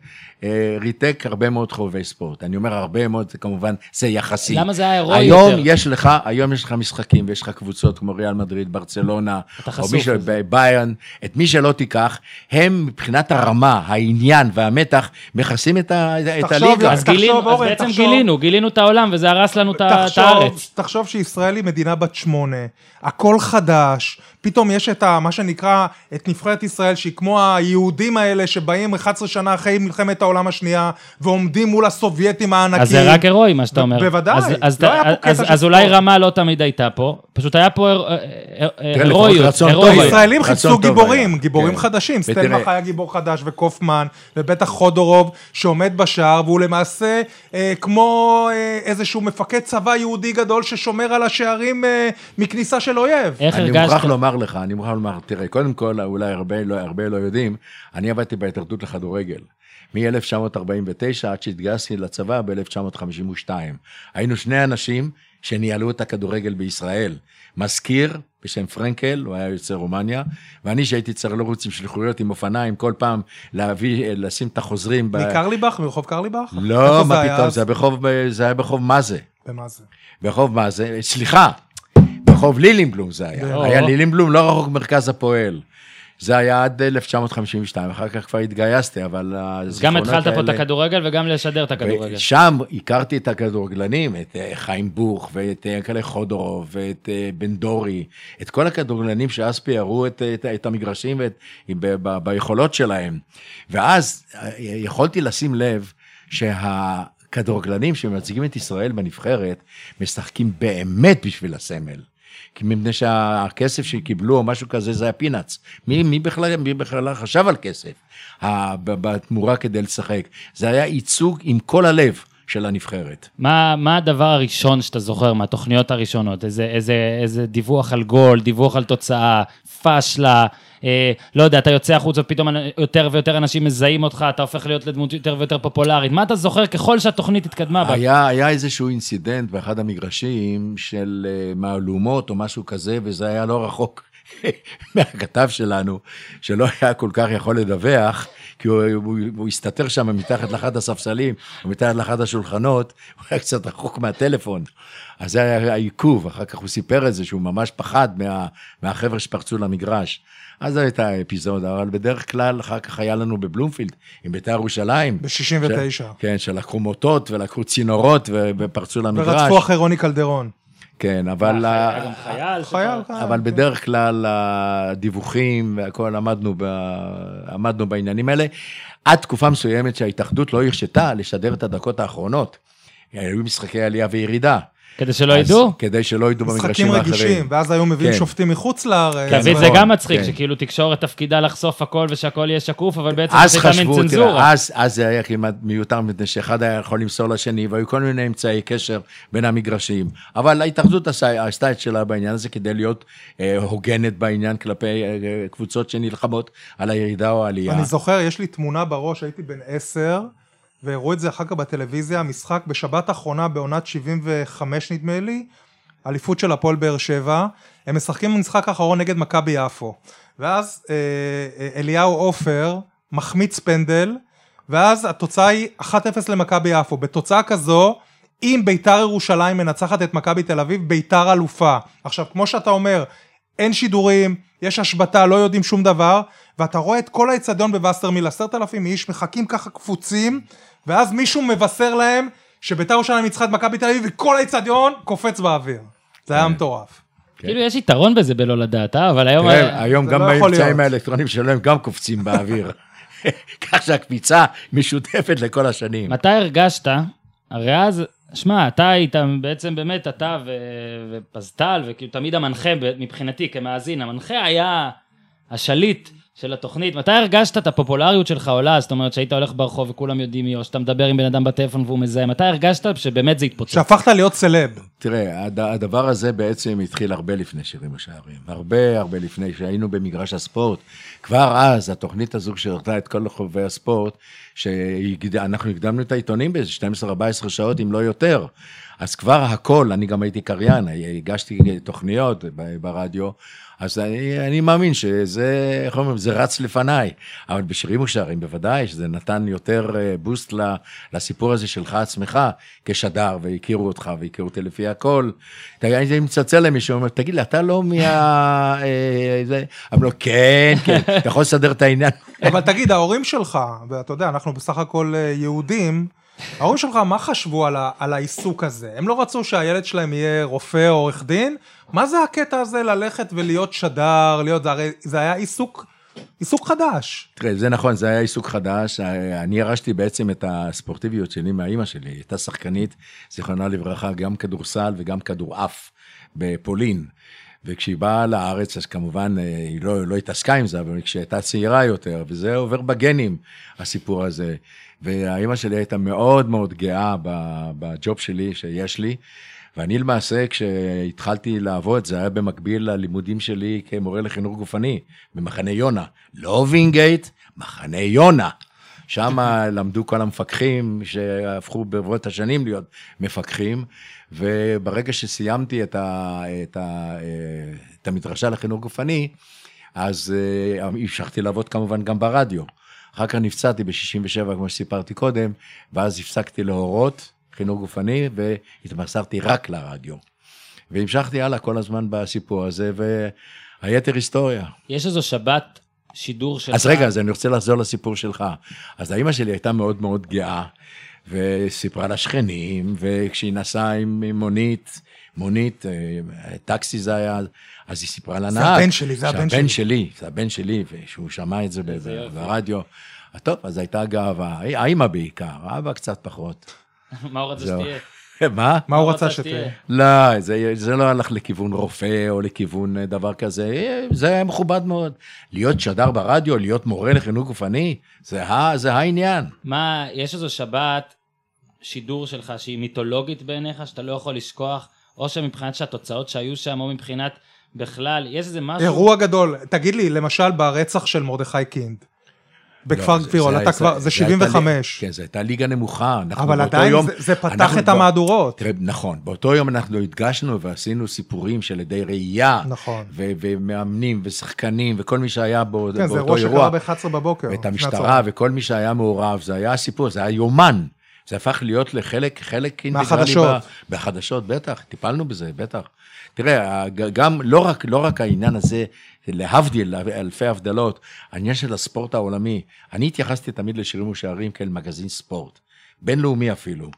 ריתק הרבה מאוד חובבי ספורט. אני אומר הרבה מאוד, זה כמובן, זה יחסי. למה זה היה הירואי היום יותר? יש לך, היום יש לך משחקים ויש לך קבוצות כמו ריאל מדריד, ברצלונה, או חשוף מישהו. ביירן, את מי שלא תיקח, הם מבחינת הרמה, העניין והמתח, מכסים את, ה, את תחשוב, הליגה. אז תחשוב, גילינו, אז אורן, בעצם תחשוב. גילינו, גילינו את העולם, וזה הרס לנו את את הארץ. תחשוב שישראל היא מדינה בת שמונה, הכל חדש, פתאום יש את ה, מה שנקרא, את נבחרת ישראל, שהיא כמו היהודים האלה שבאים 11 שנה אחרי מלחמת העולם השנייה, ועומדים מול הסובייטים הענקים. אז זה רק הירואי, מה שאתה אומר. בוודאי, אז- אז לא היה פה קטע אז- של אז אולי. רמה לא תמיד הייתה פה, פשוט היה פה אה, אה, אה, הירואיות. הישראלים חיפשו גיבורים, היה. גיבורים כן. חדשים. ותראה- סטלמך היה גיבור חדש, וקופמן, ובטח חודורוב, שעומד בשער, והוא למעשה אה, כמו אה, איזשהו מפקד צבא יהודי גדול ששומר על השערים אה, מכניסה של אויב. איך אני הרגשת? לומר לך, אני מוכרח לומר, תראה, קודם כל, אולי הרבה לא, הרבה לא יודעים, אני עבדתי בהתאחדות לכדורגל. מ-1949 עד שהתגייסתי לצבא ב-1952. היינו שני אנשים שניהלו את הכדורגל בישראל. מזכיר בשם פרנקל, הוא היה יוצא רומניה, ואני שהייתי צריך לרוץ עם שליחויות עם אופניים, כל פעם להביא, לשים את החוזרים. ב- מקרליבך? מרחוב קרליבך? לא, מה פתאום? זה היה ברחוב, זה היה ברחוב מה זה. ומה זה? ברחוב מה זה? סליחה, ברחוב לילינבלום זה היה. היה לילינבלום לא רחוק מרכז הפועל. זה היה עד 1952, אחר כך כבר התגייסתי, אבל גם התחלת פה את הכדורגל וגם לשדר את הכדורגל. ושם הכרתי את הכדורגלנים, את אה, חיים בוך, ואת אה, כאלה חודורוב, ואת אה, בן דורי, את כל הכדורגלנים שאז פיארו את, את, את המגרשים ואת, ב, ב, ביכולות שלהם. ואז אה, יכולתי לשים לב שהכדורגלנים שמייצגים את ישראל בנבחרת, משחקים באמת בשביל הסמל. כי מפני שהכסף שקיבלו או משהו כזה זה הפינאץ. מי, מי, בכלל, מי בכלל חשב על כסף בתמורה כדי לשחק? זה היה ייצוג עם כל הלב של הנבחרת. מה, מה הדבר הראשון שאתה זוכר מהתוכניות הראשונות? איזה, איזה, איזה דיווח על גול, דיווח על תוצאה, פשלה, לא יודע, אתה יוצא החוצה, פתאום יותר ויותר אנשים מזהים אותך, אתה הופך להיות לדמות יותר ויותר פופולרית. מה אתה זוכר ככל שהתוכנית התקדמה? בה? היה, היה איזשהו אינסידנט באחד המגרשים של אה, מהלומות או משהו כזה, וזה היה לא רחוק מהכתב שלנו, שלא היה כל כך יכול לדווח, כי הוא, הוא, הוא הסתתר שם מתחת לאחד הספסלים, או מתחת לאחד השולחנות, הוא היה קצת רחוק מהטלפון. אז זה היה העיכוב, אחר כך הוא סיפר את זה, שהוא ממש פחד מה, מהחבר'ה שפרצו למגרש. אז זו הייתה אפיזודה, אבל בדרך כלל אחר כך היה לנו בבלומפילד, עם בית"ר ירושלים. ב-69. ש- כן, שלקחו מוטות ולקחו צינורות ו- ופרצו למגרש. ורדפו אחרי רוני קלדרון. כן, אבל, ה- היה גם חייל. חייל. כן. אבל בדרך כלל הדיווחים והכל עמדנו, ב, עמדנו בעניינים האלה. עד תקופה מסוימת שההתאחדות לא הרשתה לשדר את הדקות האחרונות. היו משחקי עלייה וירידה. כדי שלא ידעו? כדי שלא ידעו במגרשים משחקים האחרים. רגישים, ואז היו מביאים כן. שופטים מחוץ לארץ. זה נכון, גם מצחיק, כן. שכאילו תקשורת תפקידה לחשוף הכל ושהכל יהיה שקוף, אבל בעצם אז זה הייתה מין חשבו, צנזורה. אז, אז זה היה כמעט מיותר, מפני שאחד היה יכול למסור לשני, והיו כל מיני אמצעי קשר בין המגרשים. אבל ההתאחדות עשתה את שלה בעניין הזה כדי להיות אה, הוגנת בעניין כלפי אה, קבוצות שנלחמות על הירידה או העלייה. אני זוכר, יש לי תמונה בראש, הייתי בן עשר, והראו את זה אחר כך בטלוויזיה, משחק בשבת האחרונה בעונת 75 נדמה לי, אליפות של הפועל באר שבע, הם משחקים במשחק האחרון נגד מכבי יפו. ואז אה, אה, אליהו עופר מחמיץ פנדל, ואז התוצאה היא 1-0 למכבי יפו. בתוצאה כזו, אם ביתר ירושלים מנצחת את מכבי תל אביב, ביתר אלופה. עכשיו, כמו שאתה אומר, אין שידורים, יש השבתה, לא יודעים שום דבר, ואתה רואה את כל האצטדיון בווסרמיל, עשרת אלפים איש, מחכים ככה קפוצים, ואז מישהו מבשר להם שביתר ירושלים ניצחה את מכבי תל אביב, וכל האצטדיון קופץ באוויר. זה היה מטורף. כאילו, יש יתרון בזה בלא לדעת, אה? אבל היום... תראה, היום גם לא באמצעים. האלקטרונים שלהם גם קופצים באוויר. כך שהקפיצה משותפת לכל השנים. מתי הרגשת, הרי אז, שמע, אתה היית בעצם באמת, אתה ו- ופזטל, וכאילו תמיד המנחה מבחינתי כמאזין, המנחה היה השליט של התוכנית. מתי הרגשת את הפופולריות שלך עולה? זאת אומרת שהיית הולך ברחוב וכולם יודעים מי, או שאתה מדבר עם בן אדם בטלפון והוא מזהה, מתי הרגשת שבאמת זה התפוצץ? שהפכת להיות סלב. תראה, הד- הדבר הזה בעצם התחיל הרבה לפני שירים ושערים. הרבה הרבה לפני שהיינו במגרש הספורט. כבר אז, התוכנית הזו שראתה את כל חובבי הספורט, שאנחנו הקדמנו את העיתונים באיזה 12-14 שעות, אם לא יותר. אז כבר הכל, אני גם הייתי קריין, הגשתי תוכניות ברדיו, אז אני, אני מאמין שזה, איך אומרים, זה רץ לפניי. אבל בשירים ושערים בוודאי, שזה נתן יותר אה, בוסט ל- לסיפור הזה שלך עצמך, כשדר, והכירו אותך, והכירו אותי לפי הכל. אני מצלצל למישהו, אומר, תגיד לי, אתה לא מה... אה? אמר לו, כן, כן, אתה יכול לסדר את העניין. אבל תגיד, ההורים שלך, ואתה יודע, אנחנו בסך הכל אה, יהודים, ההורים שלך, מה חשבו על, ה, על העיסוק הזה? הם לא רצו שהילד שלהם יהיה רופא או עורך דין? מה זה הקטע הזה ללכת ולהיות שדר, להיות, זה הרי זה היה עיסוק, עיסוק חדש. תראה, זה נכון, זה היה עיסוק חדש. אני ירשתי בעצם את הספורטיביות שלי מהאימא שלי. הייתה שחקנית, זיכרונה לברכה, גם כדורסל וגם כדורעף בפולין. וכשהיא באה לארץ, אז כמובן אה, היא לא, לא התעסקה עם זה, אבל כשהיא הייתה צעירה יותר, וזה עובר בגנים, הסיפור הזה. והאימא שלי הייתה מאוד מאוד גאה בג'וב שלי, שיש לי. ואני למעשה, כשהתחלתי לעבוד, זה היה במקביל ללימודים שלי כמורה לחינוך גופני, במחנה יונה. לא וינגייט, מחנה יונה. שם למדו כל המפקחים שהפכו ברבות השנים להיות מפקחים, וברגע שסיימתי את, ה, את, ה, את המדרשה לחינוך גופני, אז אה, המשכתי לעבוד כמובן גם ברדיו. אחר כך נפצעתי ב-67, כמו שסיפרתי קודם, ואז הפסקתי להורות חינוך גופני, והתמסרתי רק לרדיו. והמשכתי הלאה כל הזמן בסיפור הזה, והיתר היסטוריה. יש איזו שבת שידור שלך. אז רגע, אז אני רוצה לחזור לסיפור שלך. אז האימא שלי הייתה מאוד מאוד גאה, וסיפרה לשכנים, וכשהיא נסעה עם מונית, מונית, אה, טקסי זה היה, אז היא סיפרה לנהג. הבן שלי, זה הבן שהבן שלי. שלי, זה הבן שלי, ושהוא שמע את זה. ברדיו. אז טוב, אז הייתה גאווה, האימא בעיקר, האבא קצת פחות. מה הוא רצה. שתהיה? מה? מה הוא רצה שתהיה? לא, זה, זה לא הלך לכיוון רופא או לכיוון אה, דבר כזה, זה היה מכובד מאוד. להיות שדר ברדיו, להיות מורה לחינוך גופני, זה, ה, זה העניין. מה, יש איזו שבת שידור שלך שהיא מיתולוגית בעיניך, שאתה לא יכול לשכוח, או שמבחינת שהתוצאות שהיו שם, או מבחינת בכלל, יש איזה משהו... אירוע גדול. תגיד לי, למשל ברצח של מרדכי קינד. בכפר לא, זה- גבירול, זה- אתה זה- כבר, זה זה הייתה 75. לי- כן, זו הייתה ליגה נמוכה. אנחנו אבל עדיין יום- זה- זה פתח אנחנו את בא- המהדורות. תראה, נכון, באותו יום אנחנו הדגשנו ועשינו סיפורים של עדי ראייה. נכון. ו- ומאמנים ושחקנים וכל מי שהיה בו, כן, זה באותו אירוע אירוע. שקרה ב-11 בבוקר. ואת המשטרה. וכל מי שהיה מעורב, זה היה הסיפור, זה היה יומן. זה הפך להיות לחלק, חלק אינטגרלי מהחדשות. ב- בחדשות, בטח, טיפלנו בזה, בטח. תראה, גם, לא רק, לא רק העניין הזה, להבדיל אלפי הבדלות, העניין של הספורט העולמי, אני התייחסתי תמיד לשירים ושערים כאל מגזין ספורט. בינלאומי אפילו.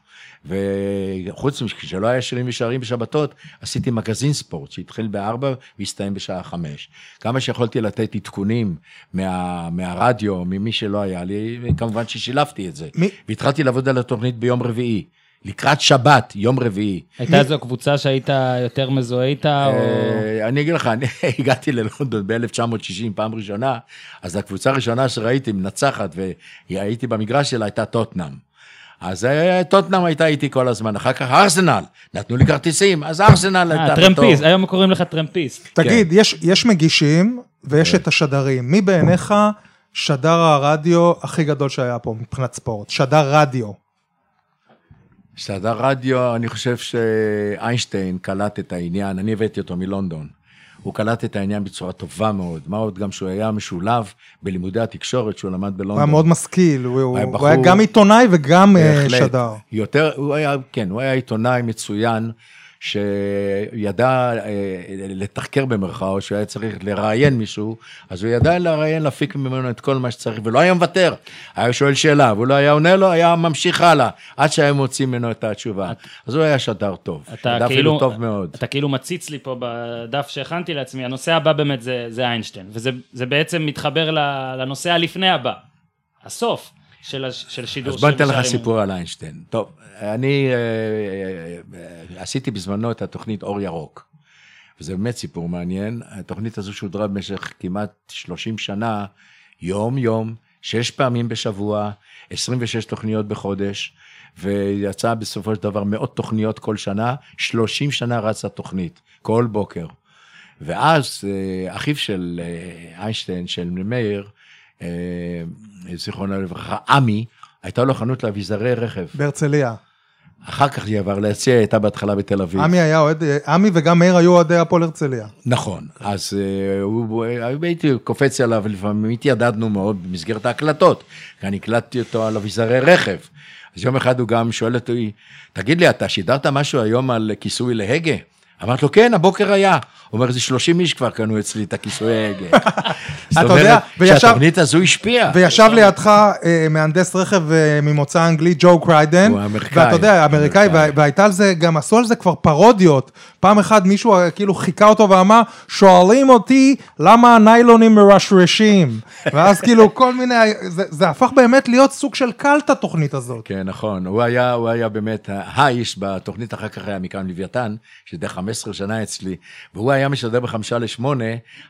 וחוץ משלא היה שירים ושערים בשבתות, עשיתי מגזין ספורט שהתחיל בארבע והסתיים בשעה חמש. כמה שיכולתי לתת עדכונים מה, מהרדיו, ממי שלא היה לי, כמובן ששילבתי את זה. מי- והתחלתי לעבוד על התוכנית ביום רביעי. לקראת שבת, יום רביעי. הייתה איזו קבוצה שהיית יותר מזוהה איתה, או... אה, אני אגיד לך, אני הגעתי ללונדון ב-1960 פעם ראשונה, אז הקבוצה הראשונה שראיתי מנצחת והייתי במגרש שלה הייתה טוטנאם. אז אה, טוטנאם הייתה איתי כל הזמן, אחר כך ארסנל, נתנו לי כרטיסים, אז ארסנל אה, הייתה טרמפיסט, היום קוראים לך טרמפיסט. תגיד, כן. יש, יש מגישים ויש את השדרים. מי בעיניך שדר הרדיו הכי גדול שהיה פה מבחינת ספורט? שדר רדיו. שדר רדיו, אני חושב שאיינשטיין קלט את העניין, אני הבאתי אותו מלונדון. הוא קלט את העניין בצורה טובה מאוד, מה עוד גם שהוא היה משולב בלימודי התקשורת שהוא למד בלונדון. הוא היה מאוד משכיל, הוא, הוא, היה הוא היה בחור- גם עיתונאי וגם אה, בהחלט. שדר. יותר, הוא היה, כן, הוא היה עיתונאי מצוין, שידע אה, לתחקר במרכאות, שהוא היה צריך לראיין מישהו, אז הוא ידע לראיין, להפיק ממנו את כל מה שצריך, ולא היה מוותר. היה שואל שאלה, והוא לא היה עונה לו, היה ממשיך הלאה, עד שהיה מוציא ממנו את התשובה. אז הוא היה שדר טוב, שדר כאילו, אפילו טוב מאוד. אתה כאילו מציץ לי פה בדף שהכנתי לעצמי, הנושא הבא באמת זה, זה איינשטיין, וזה זה בעצם מתחבר לנושא הלפני הבא, הסוף של, של שידור אז בוא ניתן לך. סיפור על איינשטיין. טוב, אני אה, אה, אה, עשיתי בזמנו את התוכנית אור ירוק, וזה באמת סיפור מעניין. התוכנית הזו שודרה במשך כמעט 30 שנה, יום-יום, שש פעמים בשבוע, 26 תוכניות בחודש, ויצא בסופו של דבר מאות תוכניות כל שנה, 30 שנה רצה תוכנית, כל בוקר. ואז אחיו של איינשטיין, של מאיר, זיכרונו לברכה, עמי, הייתה לו חנות לאביזרי רכב. בהרצליה. אחר כך היא עבר להציע, היא הייתה בהתחלה בתל אביב. עמי היה אוהד, עמי וגם מאיר היו אוהדי הפועל הרצליה. נכון, אז uh, הוא, הייתי קופץ עליו, לפעמים התיידדנו מאוד במסגרת ההקלטות, כי אני הקלטתי אותו על אביזרי רכב. אז יום אחד הוא גם שואל אותי, תגיד לי, אתה שידרת משהו היום על כיסוי להגה? אמרתי לו, כן, הבוקר היה. הוא אומר, זה 30 איש כבר קנו אצלי את הכיסוי ההגה. זאת אומרת, שהתוכנית הזו השפיעה. וישב לידך אה, מהנדס רכב אה, ממוצא אנגלי, ג'ו קריידן. הוא אמריקאי. ואתה יודע, אמריקאי, אמריקאי. וה- והייתה על זה, גם עשו על זה כבר פרודיות. פעם אחת מישהו אה, כאילו חיכה אותו ואמר, שואלים אותי למה הניילונים מרשרשים. ואז כאילו כל מיני, זה, הפך באמת להיות סוג של קלט התוכנית הזאת. כן, נכון. הוא היה, הוא היה באמת האיש בתוכנית, אחר כך היה מכאן לוויתן, שזה 15 שנה אצלי, והוא היה משדר בחמישה לשמונה,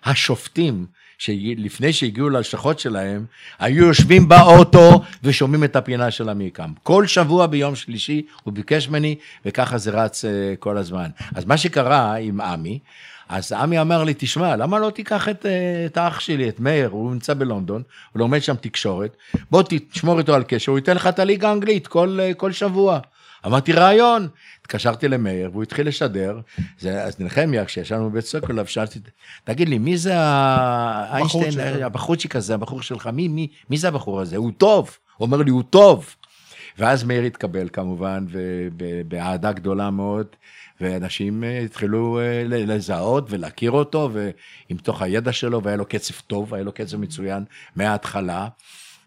השופטים, שלפני שהגיעו ללשכות שלהם, היו יושבים באוטו ושומעים את הפינה של עמיקם. כל שבוע ביום שלישי הוא ביקש ממני, וככה זה רץ אה, כל הזמן. אז מה שקרה עם עמי, אז עמי אמר לי, תשמע, למה לא תיקח את, אה, את האח שלי, את מאיר, הוא נמצא בלונדון, הוא לומד שם תקשורת, בוא תשמור איתו על קשר, הוא ייתן לך את הליגה האנגלית כל, אה, כל שבוע. אמרתי, רעיון. התקשרתי למאיר, והוא התחיל לשדר. זה, אז נחמיה, כשישבנו בבית סוקולוב, שאלתי, תגיד לי, מי זה האיינשטיין, שלך. הבחורצ'יק הזה, הבחור שלך, מי, מי, מי זה הבחור הזה? הוא טוב. הוא אומר לי, הוא טוב. ואז מאיר התקבל כמובן, ובאהדה גדולה מאוד, ואנשים אה, התחילו אה, לזהות ולהכיר אותו, ועם תוך הידע שלו, והיה לו קצב טוב, היה לו קצב מצוין מההתחלה.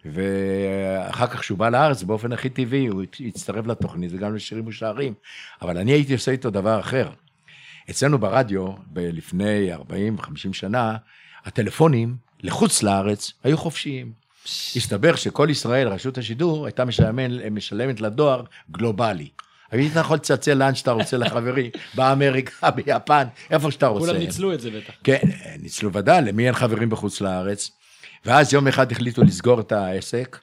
ואחר כך כשהוא בא לארץ, באופן הכי טבעי, הוא הצטרף לתוכנית וגם לשירים ושערים. אבל אני הייתי עושה איתו דבר אחר. אצלנו ברדיו, לפני 40-50 שנה, הטלפונים לחוץ לארץ היו חופשיים. הסתבר שכל ישראל, רשות השידור, הייתה משלמת, משלמת לדואר גלובלי. היית יכול לצלצל לאן שאתה רוצה לחברי, באמריקה, ביפן, איפה שאתה רוצה. כולם ניצלו את זה בטח. כן, ניצלו ודאי, למי אין חברים בחוץ לארץ. ואז יום אחד החליטו לסגור את העסק,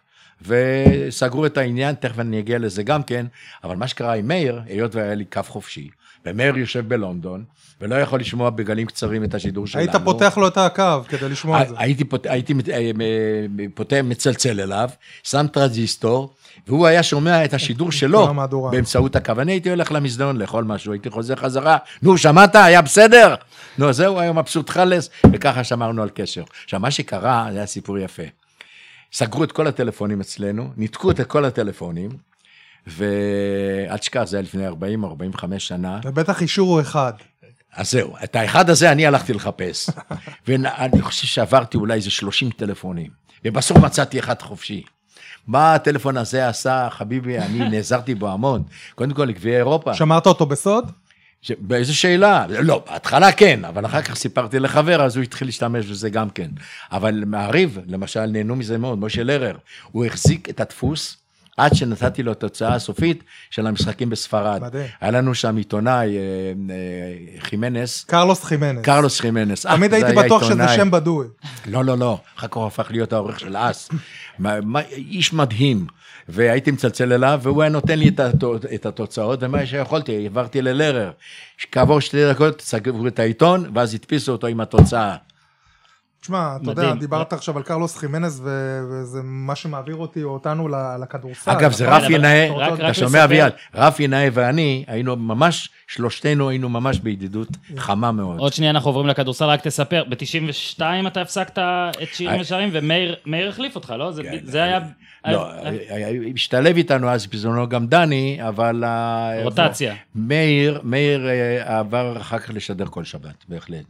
וסגרו את העניין, תכף אני אגיע לזה גם כן, אבל מה שקרה עם מאיר, היות והיה לי קו חופשי, ומאיר יושב בלונדון, ולא יכול לשמוע בגלים קצרים את השידור שלנו. היית פותח לו את הקו כדי לשמוע את זה. הייתי, פות... הייתי אה, מ- פותח, מצלצל אליו, שם טרנזיסטור, והוא היה שומע את השידור שלו. באמצעות הקו. אני הייתי הולך למסדרון לאכול משהו, הייתי חוזר חזרה, נו, שמעת? היה בסדר? נו, זהו, היה מבסוט חלס, וככה שמרנו על קשר. עכשיו, מה שקרה, זה היה סיפור יפה. סגרו את כל הטלפונים אצלנו, ניתקו את כל הטלפונים, ואל תשכח, זה היה לפני 40 או 45 שנה. ובטח אישור הוא אחד. אז זהו, את האחד הזה אני הלכתי לחפש. ואני חושב שעברתי אולי איזה 30 טלפונים, ובסוף מצאתי אחד חופשי. מה הטלפון הזה עשה, חביבי, אני נעזרתי בו המון. קודם כל, לגביע אירופה. שמרת אותו בסוד? ש... באיזה שאלה? לא, בהתחלה כן, אבל אחר כך סיפרתי לחבר, אז הוא התחיל להשתמש בזה גם כן. אבל מעריב, למשל, נהנו מזה מאוד, משה לרר, הוא החזיק את הדפוס עד שנתתי לו את התוצאה הסופית של המשחקים בספרד. מדהים. היה לנו שם עיתונאי, אה, אה, חימנס, קרלוס חימנס. קרלוס חימנס. תמיד הייתי בטוח שזה. שם בדוי. לא, לא, לא, אחר כך הוא הפך להיות העורך של אס. איש מדהים, והייתי מצלצל אליו, והוא היה נותן לי את התוצאות, ומה שיכולתי, העברתי ללרר. כעבור שתי דקות סגרו את העיתון, ואז הדפיסו אותו עם התוצאה. תשמע, אתה יודע. דיברת עכשיו על קרלוס חימנס, ו- וזה מה שמעביר אותי או אותנו לכדורסל. אגב, זה נכון? רפי נאה, אתה שומע. אביעד, רפי נאה ואני היינו ממש, שלושתנו היינו ממש בידידות חמה מאוד. עוד שנייה אנחנו עוברים לכדורסל, רק תספר, ב-92 אתה הפסקת את שירים אה. ושערים, ומאיר מאיר החליף אותך, לא? זה- זה היה... לא, היה- השתלב איתנו אז בזמנו גם דני, אבל... ה- רוטציה. מאיר, מאיר אה, עבר אחר כך לשדר כל שבת, בהחלט.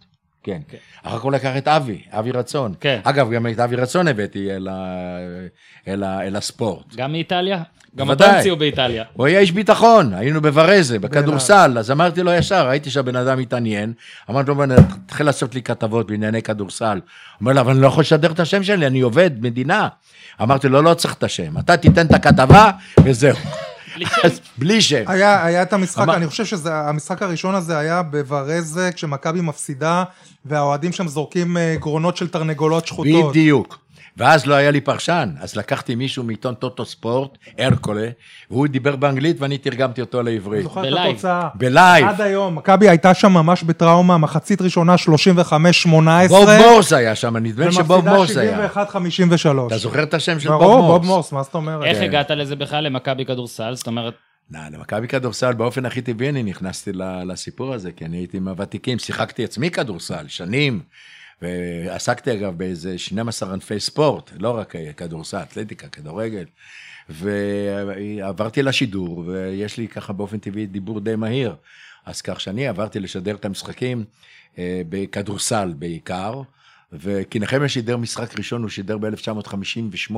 כן. כן. אחר כך הוא לקח את אבי, אבי רצון. כן. אגב, גם את אבי רצון הבאתי אל, ה, אל, ה, אל הספורט. גם מאיטליה? גם אותו. המציאו באיטליה. הוא היה איש ביטחון, היינו בוורזה, בכדורסל, אז אמרתי לו ישר, ראיתי שהבן אדם מתעניין, אמרתי לו, "בן, תתחיל לעשות לי כתבות בענייני כדורסל. אומר לו, אבל אני לא יכול לשדר את השם שלי, אני עובד מדינה. אמרתי לו, לא צריך את השם, אתה תיתן את הכתבה, וזהו. בלי שם. היה, היה את המשחק, אני חושב שהמשחק הראשון הזה היה בווארזה, כשמכבי מפסידה, והאוהדים שם זורקים אה, גרונות של תרנגולות שחוטות. בדיוק. ואז לא היה לי פרשן, אז לקחתי מישהו מעיתון טוטו ספורט, הרקולה, והוא דיבר באנגלית ואני תרגמתי אותו לעברית. זוכר את בלייב. התוצאה. בלייב. עד היום, מכבי הייתה שם ממש בטראומה, מחצית ראשונה 35-18. בוב מורס היה שם, נדמה לי שבוב מורס היה. ומפסידה 71-53. אתה זוכר את השם של בוב ברור, מורס? בוב מורס, מה זאת אומרת? איך. הגעת לזה בכלל למכבי כדורסל? זאת אומרת, לא, למכבי כדורסל באופן הכי טבעי אני נכנסתי ל- לסיפור הזה, כי אני הייתי מהוותיקים, שיחקתי עצמי כדורסל, שנים, ועסקתי אגב באיזה 12 ענפי ספורט, לא רק כדורסל, אתלטיקה, כדורגל, ועברתי לשידור, ויש לי ככה באופן טבעי דיבור די מהיר, אז כך שאני עברתי לשדר את המשחקים אה, בכדורסל בעיקר. וכי נחמיה שידר משחק ראשון, הוא שידר ב-1958,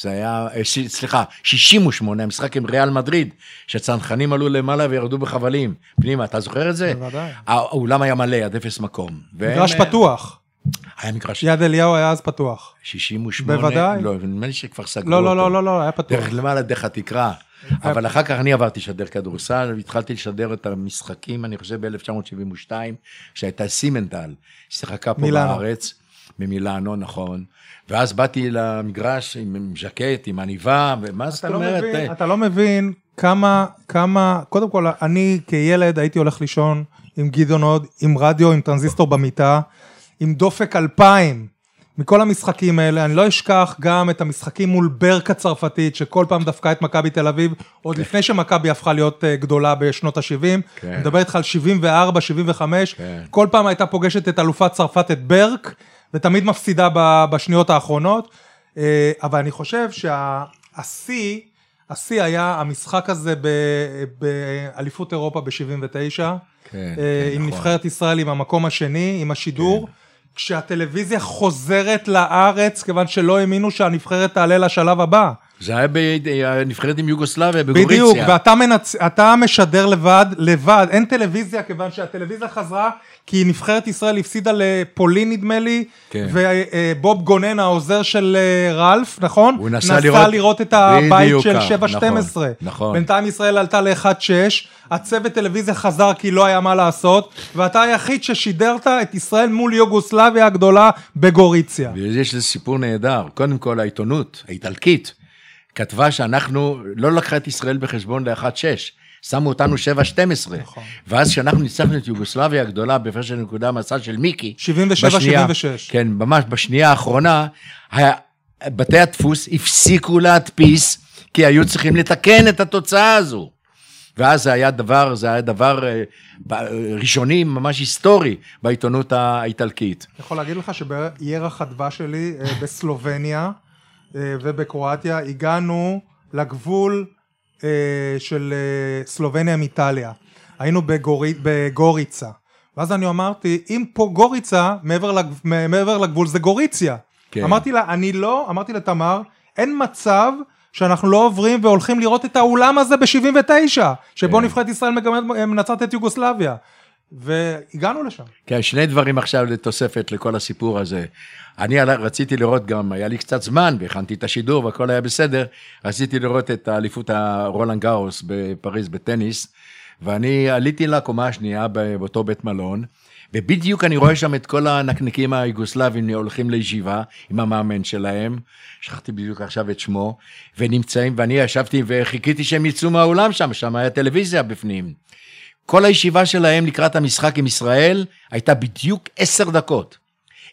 זה היה, אה, ש- סליחה, 68, המשחק עם ריאל מדריד, שהצנחנים עלו למעלה וירדו בחבלים. פנימה, אתה זוכר את זה? בוודאי. האולם היה מלא עד אפס מקום. מגרש פתוח. היה מגרש יד אליהו היה אז פתוח. 68, בוודאי. לא, נדמה לי שכבר סגרו לא, אותו. לא, לא, לא, לא, היה פתוח. דרך למעלה, דרך התקרה. אבל אחר כך אני עברתי לשדר כדורסל, והתחלתי לשדר את המשחקים, אני חושב ב-1972, שהייתה סימנטל, שיחקה פה מילאנו. בארץ, ממילאנו, נכון. ואז באתי למגרש עם ז'קט, עם עניבה, ומה זאת לא אומרת? מבין, אה, אתה לא מבין כמה, כמה, קודם כל, אני כילד הייתי הולך לישון עם גדעון עוד, עם רדיו, עם טרנזיסטור במיטה, עם דופק אלפיים. מכל המשחקים האלה, אני לא אשכח גם את המשחקים מול ברק הצרפתית, שכל פעם דפקה את מכבי תל אביב, עוד לפני שמכבי הפכה להיות אה, גדולה בשנות ה-70. כן. אני מדבר איתך על 74, 75, כן. כל פעם הייתה פוגשת את אלופת צרפת, את ברק, ותמיד מפסידה בשניות האחרונות. אה, אבל אני חושב שהשיא, השיא היה המשחק הזה באליפות אירופה ב-79, כן, אה, כן, עם נכון. נבחרת ישראל, עם המקום השני, עם השידור. כשהטלוויזיה חוזרת לארץ, כיוון שלא האמינו שהנבחרת תעלה לשלב הבא. זה היה בנבחרת עם יוגוסלביה, בגוריציה. בדיוק, ואתה מנצ... אתה משדר לבד, לבד, אין טלוויזיה, כיוון שהטלוויזיה חזרה, כי נבחרת ישראל הפסידה לפולין נדמה לי, כן. ובוב גונן, העוזר של אה, רלף, נכון? הוא נסע לראות- לראות את הבית של כך, 7-12. נכון, נכון. בינתיים ישראל עלתה ל-1-6, הצוות טלוויזיה חזר כי לא היה מה לעשות, ואתה היחיד ששידרת את ישראל מול יוגוסלביה הגדולה בגוריציה. ויש לזה סיפור נהדר. קודם כל, העיתונות האיטלקית כתבה שאנחנו, לא לקחה את ישראל בחשבון ל-1-6, שמו אותנו 7-12. נכון. ואז כשאנחנו ניצחנו את יוגוסלביה הגדולה בהפרש של נקודה מהצד של מיקי, 77-76. בשנייה- כן, ממש בשנייה האחרונה, בתי הדפוס הפסיקו להדפיס, כי היו צריכים לתקן את התוצאה הזו. ואז זה היה דבר, זה היה דבר אה, ראשוני, ממש היסטורי, בעיתונות האיטלקית. אני יכול להגיד לך שבירח הדבש שלי אה, בסלובניה ובקרואטיה הגענו לגבול אה, של אה, סלובניה עם איטליה. היינו בגורי, בגוריצה. ואז אני אמרתי, אם פה גוריצה, מעבר, לגב, מעבר לגבול זה גוריציה. כן. אמרתי לה, אני לא, אמרתי לתמר, אין מצב שאנחנו לא עוברים והולכים לראות את האולם הזה ב-79, שבו כן. נבחרת ישראל מנצחת את יוגוסלביה. והגענו לשם. כן, שני דברים עכשיו לתוספת לכל הסיפור הזה. אני רציתי לראות גם, היה לי קצת זמן, והכנתי את השידור והכל היה בסדר, רציתי לראות את האליפות הרולנד גאוס בפריז בטניס, ואני עליתי לקומה השנייה באותו בית מלון, ובדיוק אני רואה שם את כל הנקניקים היוגוסלבים הולכים לישיבה עם המאמן שלהם, שכחתי בדיוק עכשיו את שמו, ונמצאים, ואני ישבתי וחיכיתי שהם יצאו מהאולם שם, שם היה טלוויזיה בפנים. כל הישיבה שלהם לקראת המשחק עם ישראל הייתה בדיוק עשר דקות.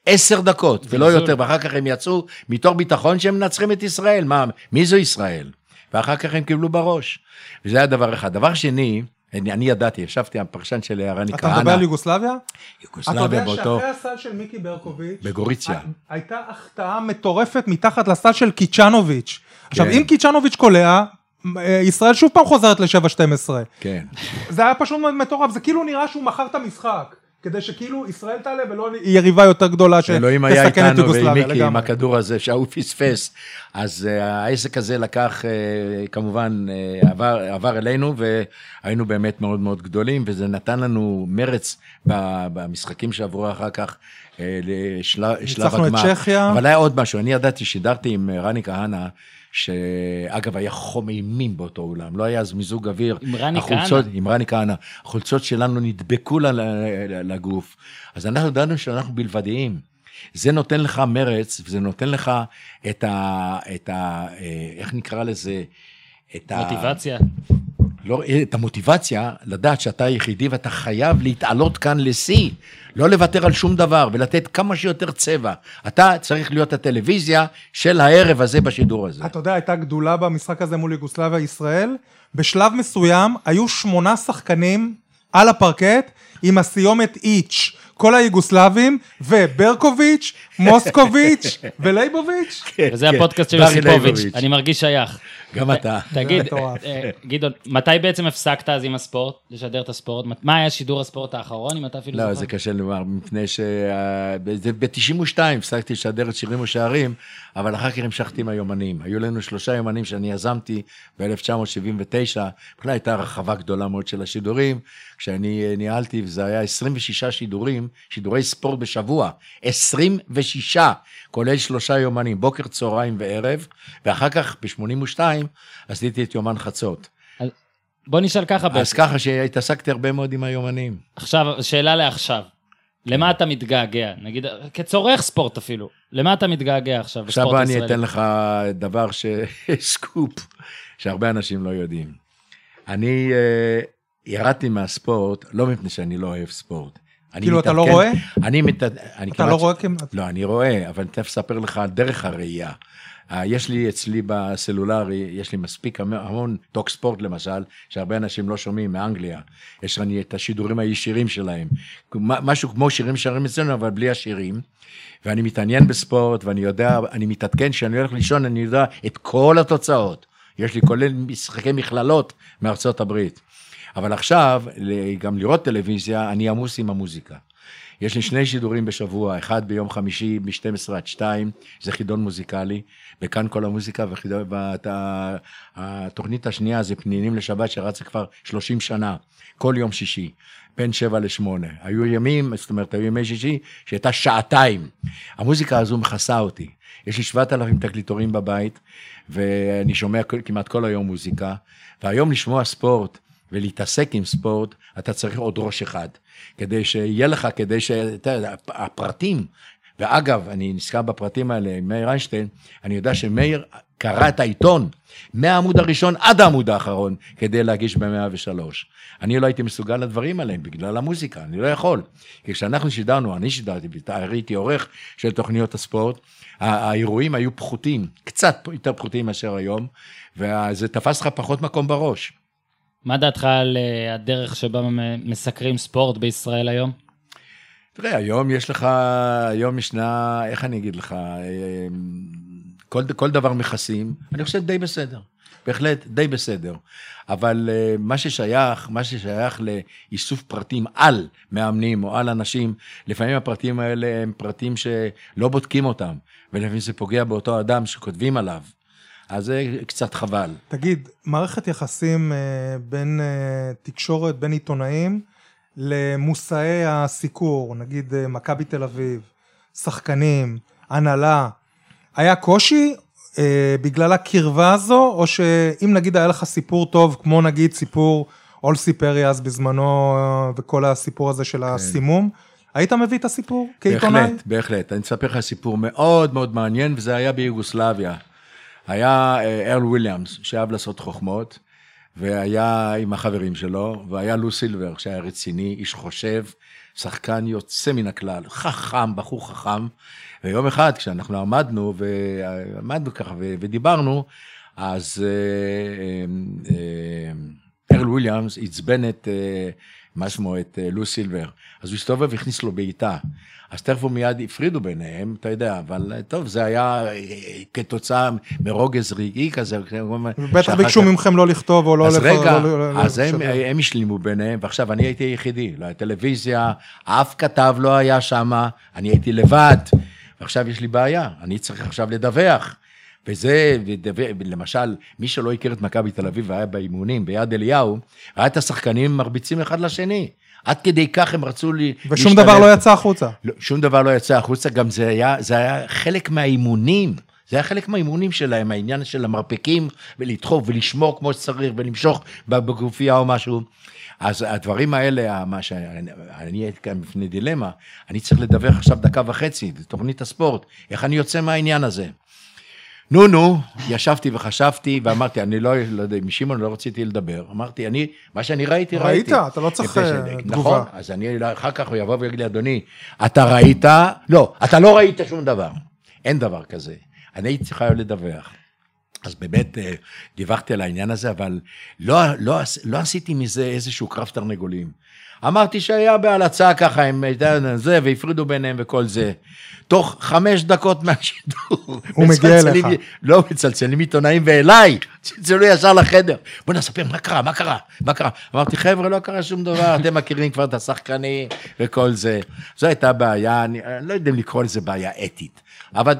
עשר דקות, ולא. יותר, ואחר כך הם יצאו מתוך ביטחון שהם מנצחים את ישראל. מה, מי זו ישראל? ואחר כך הם קיבלו בראש. וזה היה דבר אחד. דבר שני, אני, אני ידעתי, ישבתי, הפרשן של רני אתה כהנא, מדבר על יוגוסלביה? אתה יוגוסלביה יודע באותו, שאחרי הסל של מיקי ברקוביץ', בגוריציה. הי- הייתה החטאה מטורפת מתחת לסל של קיצ'נוביץ'. עכשיו, כן. אם קיצ'נוביץ' קולע, ישראל שוב פעם חוזרת ל-7-12. כן. זה היה פשוט מטורף, זה כאילו נראה שהוא מכר את המשחק. כדי שכאילו ישראל תעלה ולא יריבה יותר גדולה אלוהים היה שתסכן את איתנו יוגוסלביה ועם מיקי עם לגמרי. הכדור הזה שההוא פספס. אז uh, העסק הזה לקח uh, כמובן עבר, עבר אלינו והיינו באמת מאוד מאוד גדולים וזה נתן לנו מרץ במשחקים שעברו אחר כך לשלב ניצחנו את הגמר. צ'כיה. אבל היה עוד משהו, אני ידעתי, שידרתי עם אה, רני כהנא. שאגב היה חום אימים באותו אולם, לא היה אז מיזוג אוויר. עם רני כהנא? עם רני כהנא. החולצות שלנו נדבקו לגוף. אז אנחנו ידענו שאנחנו בלבדיים. זה נותן לך מרץ, וזה נותן לך את ה... את ה אה, איך נקרא לזה? את ה... לא, את המוטיבציה לדעת שאתה היחידי ואתה חייב להתעלות כאן לשיא, לא לוותר על שום דבר ולתת כמה שיותר צבע. אתה צריך להיות הטלוויזיה של הערב הזה בשידור הזה. אתה יודע, הייתה גדולה במשחק הזה מול יוגוסלביה ישראל. בשלב מסוים היו שמונה שחקנים על הפרקט עם הסיומת איץ'. כל היוגוסלבים, וברקוביץ', מוסקוביץ' ולייבוביץ'. וזה הפודקאסט של יוסיפוביץ'. אני מרגיש שייך. גם אתה. תגיד. אה, גדעון, מתי בעצם הפסקת אז עם הספורט, לשדר את הספורט? מה היה שידור הספורט האחרון, אם אתה אפילו לא, זוכר? זה קשה לומר, מפני ש... ב-92 הפסקתי לשדר את שירים ושערים, אבל אחר כך המשכתי עם היומנים. היו לנו שלושה יומנים שאני יזמתי ב-1979, בכלל הייתה רחבה גדולה מאוד של השידורים, כשאני אה, ניהלתי, וזה היה 26 שידורים, שידורי ספורט בשבוע, 26, כולל שלושה יומנים, בוקר, צהריים וערב, ואחר כך ב-82 עשיתי את יומן חצות. בוא נשאל ככה, אז ככה שהתעסקתי הרבה מאוד עם היומנים. עכשיו, שאלה לעכשיו. למה אתה מתגעגע? נגיד, כצורך ספורט אפילו. למה אתה מתגעגע עכשיו עכשיו בספורט בוא אני ישראלי? אתן לך דבר ש... סקופ, שהרבה אנשים לא יודעים. אני uh, ירדתי מהספורט, לא מפני שאני לא אוהב ספורט. כאילו, אתה לא רואה? אני מת... אני אתה לא רואה כמעט? לא, אני רואה, אבל אני תכף אספר לך דרך הראייה. אה, יש לי אצלי בסלולרי, יש לי מספיק המ- המון טוק ספורט למשל, שהרבה אנשים לא שומעים מאנגליה. יש לי את השידורים הישירים שלהם. משהו כמו שירים שרים אצלנו, אבל בלי השירים. ואני מתעניין בספורט, ואני יודע, אני מתעדכן, כשאני הולך לישון, אני יודע את כל התוצאות. יש לי כולל משחקי מכללות מארצות הברית. אבל עכשיו, גם לראות טלוויזיה, אני עמוס עם המוזיקה. יש לי שני שידורים בשבוע, אחד ביום חמישי מ-12 עד 2, זה חידון מוזיקלי, וכאן כל המוזיקה, והתוכנית השנייה זה פנינים לשבת שרצה כבר 30 שנה, כל יום שישי, בין 7 ל-8. היו ימים, זאת אומרת, היו ימי שישי, שהייתה שעתיים. המוזיקה הזו מכסה אותי. יש לי 7,000 תקליטורים בבית, ואני שומע כמעט כל היום מוזיקה, והיום לשמוע ספורט, ולהתעסק עם ספורט, אתה צריך עוד ראש אחד. כדי שיהיה לך, כדי ש... הפרטים, ואגב, אני נזכר בפרטים האלה עם מאיר איינשטיין, אני יודע שמאיר קרא את העיתון מהעמוד הראשון עד העמוד האחרון כדי להגיש ב-103. אני לא הייתי מסוגל לדברים האלה בגלל המוזיקה, אני לא יכול. כי כשאנחנו שידרנו, אני שידרתי, הייתי עורך של תוכניות הספורט, האירועים היו פחותים, קצת יותר פחותים מאשר היום, וזה תפס לך פחות מקום בראש. מה דעתך על אה, הדרך שבה מסקרים ספורט בישראל היום? תראה, היום יש לך, היום ישנה, איך אני אגיד לך, אה, כל, כל דבר מכסים, אני חושב די בסדר. בהחלט, די בסדר. אבל אה, מה ששייך, מה ששייך לאיסוף פרטים על מאמנים או על אנשים, לפעמים הפרטים האלה הם פרטים שלא בודקים אותם, ולפעמים זה פוגע באותו אדם שכותבים עליו. אז זה קצת חבל. תגיד, מערכת יחסים אה, בין אה, תקשורת, בין עיתונאים, למושאי הסיקור, נגיד אה, מכבי תל אביב, שחקנים, הנהלה, היה קושי אה, בגלל הקרבה הזו, או שאם נגיד היה לך סיפור טוב, כמו נגיד סיפור אולסי פרי אז בזמנו, וכל הסיפור הזה של הסימום, היית מביא את הסיפור כעיתונאי? בהחלט, בהחלט. אני אספר לך סיפור מאוד מאוד מעניין, וזה היה ביוגוסלביה. היה אה, ארל וויליאמס, שאהב לעשות חוכמות, והיה עם החברים שלו, והיה לו סילבר, שהיה רציני, איש חושב, שחקן יוצא מן הכלל, חכם, בחור חכם. ויום אחד, כשאנחנו עמדנו, ועמדנו ככה ודיברנו, אז אה, אה, ארל וויליאמס עצבן את, מה שמו, את לו סילבר. אז הוא הסתובב והכניס לו בעיטה. אז תכף הוא מיד הפרידו ביניהם, אתה יודע, אבל אה, טוב, זה היה אה, כתוצאה מרוגז רגעי כזה. בטח ביקשו כך- מכם לא לכתוב או לא... אז לפ- רגע, לא- לא- אז הם, השלימו ביניהם, ועכשיו אני הייתי היחידי, לא היה טלוויזיה, אף כתב לא היה שם, אני הייתי לבד, ועכשיו יש לי בעיה, אני צריך עכשיו לדווח. וזה, למשל, מי שלא הכיר את מכבי תל אביב והיה באימונים ביד אליהו, ראה את השחקנים מרביצים אחד לשני. עד כדי כך הם רצו לי... ושום להשתלב. דבר לא יצא החוצה. לא, שום דבר לא יצא החוצה, גם זה היה, זה היה חלק מהאימונים. זה היה חלק מהאימונים שלהם, העניין של המרפקים, ולדחוף ולשמור כמו שצריך, ולמשוך בגופייה או משהו. אז הדברים האלה, מה שאני הייתי כאן בפני דילמה, אני צריך לדווח עכשיו דקה וחצי, תוכנית הספורט, איך אני יוצא מהעניין הזה. נו, נו, ישבתי וחשבתי ואמרתי, אני לא, לא יודע, עם שמעון לא רציתי לדבר. אמרתי, אני, מה שאני ראיתי, ראיתי. ראית? אתה לא צריך אה, נכון, תגובה. אז אני, אחר כך הוא יבוא ויגיד לי, אדוני, אתה ראית? לא, אתה לא ראית שום דבר. אין דבר כזה. אני הייתי חייב לדווח. אז באמת אה, דיווחתי על העניין הזה, אבל לא, לא, לא עשיתי מזה איזשהו קרב תרנגולים. אמרתי שהיה בהלצה ככה, הם זה, והפרידו ביניהם וכל זה. תוך חמש דקות מהשידור. הוא מגיע אליך. לא, מצלצלים עיתונאים ואליי, צלצלו ישר לחדר. בוא נספר, מה קרה, מה קרה, מה קרה? אמרתי, חבר'ה, לא קרה שום דבר, אתם מכירים כבר את השחקנים וכל זה. זו הייתה בעיה, אני, אני לא יודע אם לקרוא לזה בעיה אתית. אבל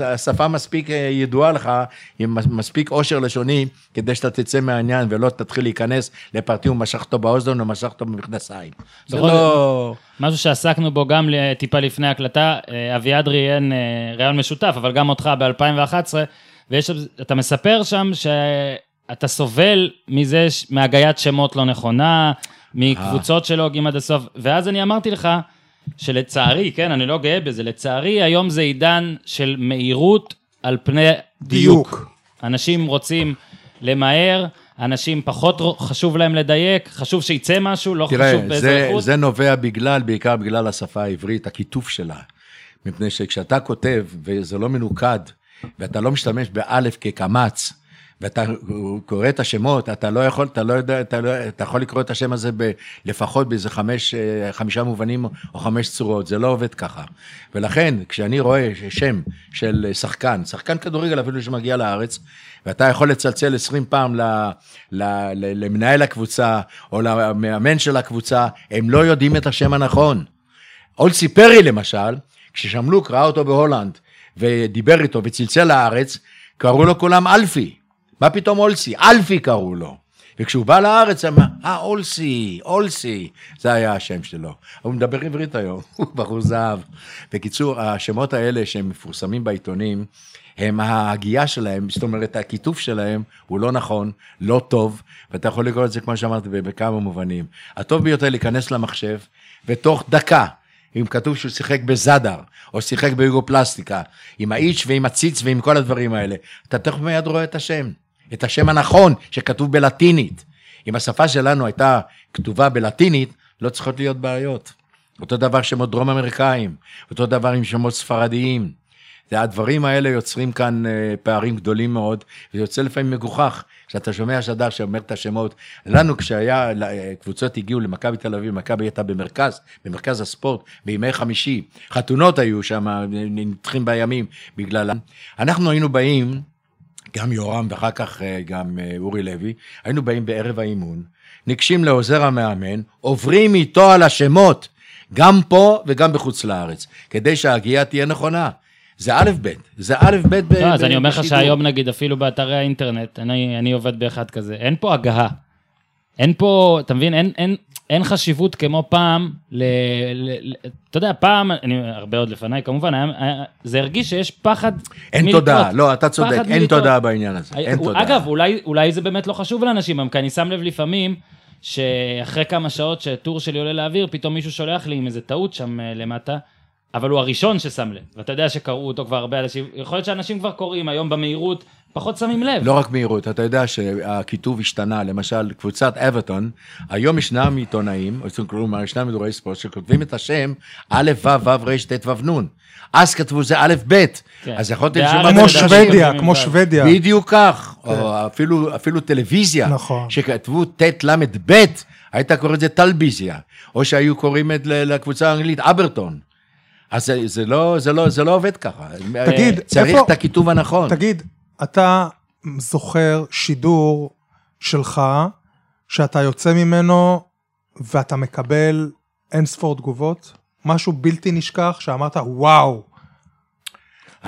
אה, השפה מספיק אה, ידועה לך, עם מספיק עושר לשוני, כדי שאתה תצא מהעניין ולא תתחיל להיכנס לפרטי ומשך אותו באוזן או משך אותו במכנסיים. זה לא... משהו שעסקנו בו גם טיפה לפני הקלטה, אה, אביעד ראיין ראיון משותף, אבל גם אותך ב-2011, ואתה מספר שם שאתה סובל מזה, מהגיית שמות לא נכונה, מקבוצות שלא הוגים עד הסוף, ואז אני אמרתי לך, שלצערי, כן, אני לא גאה בזה, לצערי היום זה עידן של מהירות על פני דיוק. דיוק. אנשים רוצים למהר, אנשים פחות חשוב להם לדייק, חשוב שיצא משהו, לא תראה, חשוב באיזה איכות. זה נובע בגלל, בעיקר בגלל השפה העברית, הכיתוף שלה. מפני שכשאתה כותב, וזה לא מנוקד, ואתה לא משתמש באלף כקמץ, ואתה קורא את השמות, אתה לא יכול, אתה לא יודע, אתה, לא, אתה יכול לקרוא את השם הזה ב, לפחות באיזה חמש, אה, חמישה מובנים או חמש צורות, זה לא עובד ככה. ולכן, כשאני רואה שם של שחקן, שחקן כדורגל אפילו שמגיע לארץ, ואתה יכול לצלצל עשרים פעם ל, ל, ל, למנהל הקבוצה או למאמן של הקבוצה, הם לא יודעים את השם הנכון. אולסי פרי למשל, כששמלוק ראה אותו בהולנד ודיבר איתו וצלצל לארץ, קראו לו כולם אלפי. מה פתאום אולסי? אלפי קראו לו. וכשהוא בא לארץ, אמר, אה, אולסי, אולסי, זה היה השם שלו. הוא מדבר עברית היום, הוא בחור זהב. בקיצור, השמות האלה שהם מפורסמים בעיתונים, הם ההגייה שלהם, זאת אומרת, הכיתוף שלהם הוא לא נכון, לא טוב, ואתה יכול לקרוא את זה, כמו שאמרתי, בכמה מובנים. הטוב ביותר להיכנס למחשב, ותוך דקה, אם כתוב שהוא שיחק בזאדר, או שיחק ביוגופלסטיקה, עם האיץ' ועם הציץ ועם כל הדברים האלה, אתה תכף מיד רואה את השם. את השם הנכון שכתוב בלטינית. אם השפה שלנו הייתה כתובה בלטינית, לא צריכות להיות בעיות. אותו דבר שמות דרום אמריקאים, אותו דבר עם שמות ספרדיים. הדברים האלה יוצרים כאן אה, פערים גדולים מאוד, וזה יוצא לפעמים מגוחך, כשאתה שומע שדר שאומר את השמות. לנו כשהיה, אה, קבוצות הגיעו למכבי תל אביב, מכבי הייתה במרכז, במרכז הספורט, בימי חמישי. חתונות היו שם, נדחים בימים בגללם. אנחנו היינו באים, גם יורם ואחר כך אה, גם אה, אורי לוי, היינו באים בערב האימון, ניגשים לעוזר המאמן, עוברים איתו על השמות, גם פה וגם בחוץ לארץ, כדי שההגייה תהיה נכונה. זה א' ב', זה א' ב' ב... לא, אז אני אומר לך שהיום נגיד אפילו באתרי האינטרנט, אני, אני עובד באחד כזה, אין פה הגהה. אין פה, אתה מבין, אין, אין, אין חשיבות כמו פעם, ל, ל, ל, אתה יודע, פעם, אני, הרבה עוד לפניי כמובן, היה, היה, זה הרגיש שיש פחד אין תודה, לא, אתה צודק, אין תודה בעניין הזה, אין תודה. אגב, אולי, אולי זה באמת לא חשוב לאנשים, כי אני שם לב לפעמים, שאחרי כמה שעות שטור שלי עולה לאוויר, פתאום מישהו שולח לי עם איזה טעות שם אה, למטה, אבל הוא הראשון ששם לב, ואתה יודע שקראו אותו כבר הרבה אנשים, יכול להיות שאנשים כבר קוראים היום במהירות, פחות שמים לב. לא רק מהירות, אתה יודע שהכיתוב השתנה, למשל קבוצת אברטון, היום ישנם עיתונאים, כלומר ישנם מדורי ספורט, שכותבים את השם א', ו', ו', ר', ט', ו', נ'. אז כתבו זה א', ב', כן. אז יכולתי לשמוע... כמו שוודיה, כמו שוודיה. בדיוק כך, כן. או אפילו, אפילו טלוויזיה, נכון. שכתבו ט', ל', ב', היית קורא את זה טלביזיה, או שהיו קוראים את לקבוצה האנגלית אברטון. אז זה, זה, לא, זה, לא, זה לא עובד ככה. תגיד, צריך איפה... את הכיתוב הנכון. תגיד, אתה זוכר שידור שלך, שאתה יוצא ממנו ואתה מקבל אין ספור תגובות? משהו בלתי נשכח שאמרת, וואו.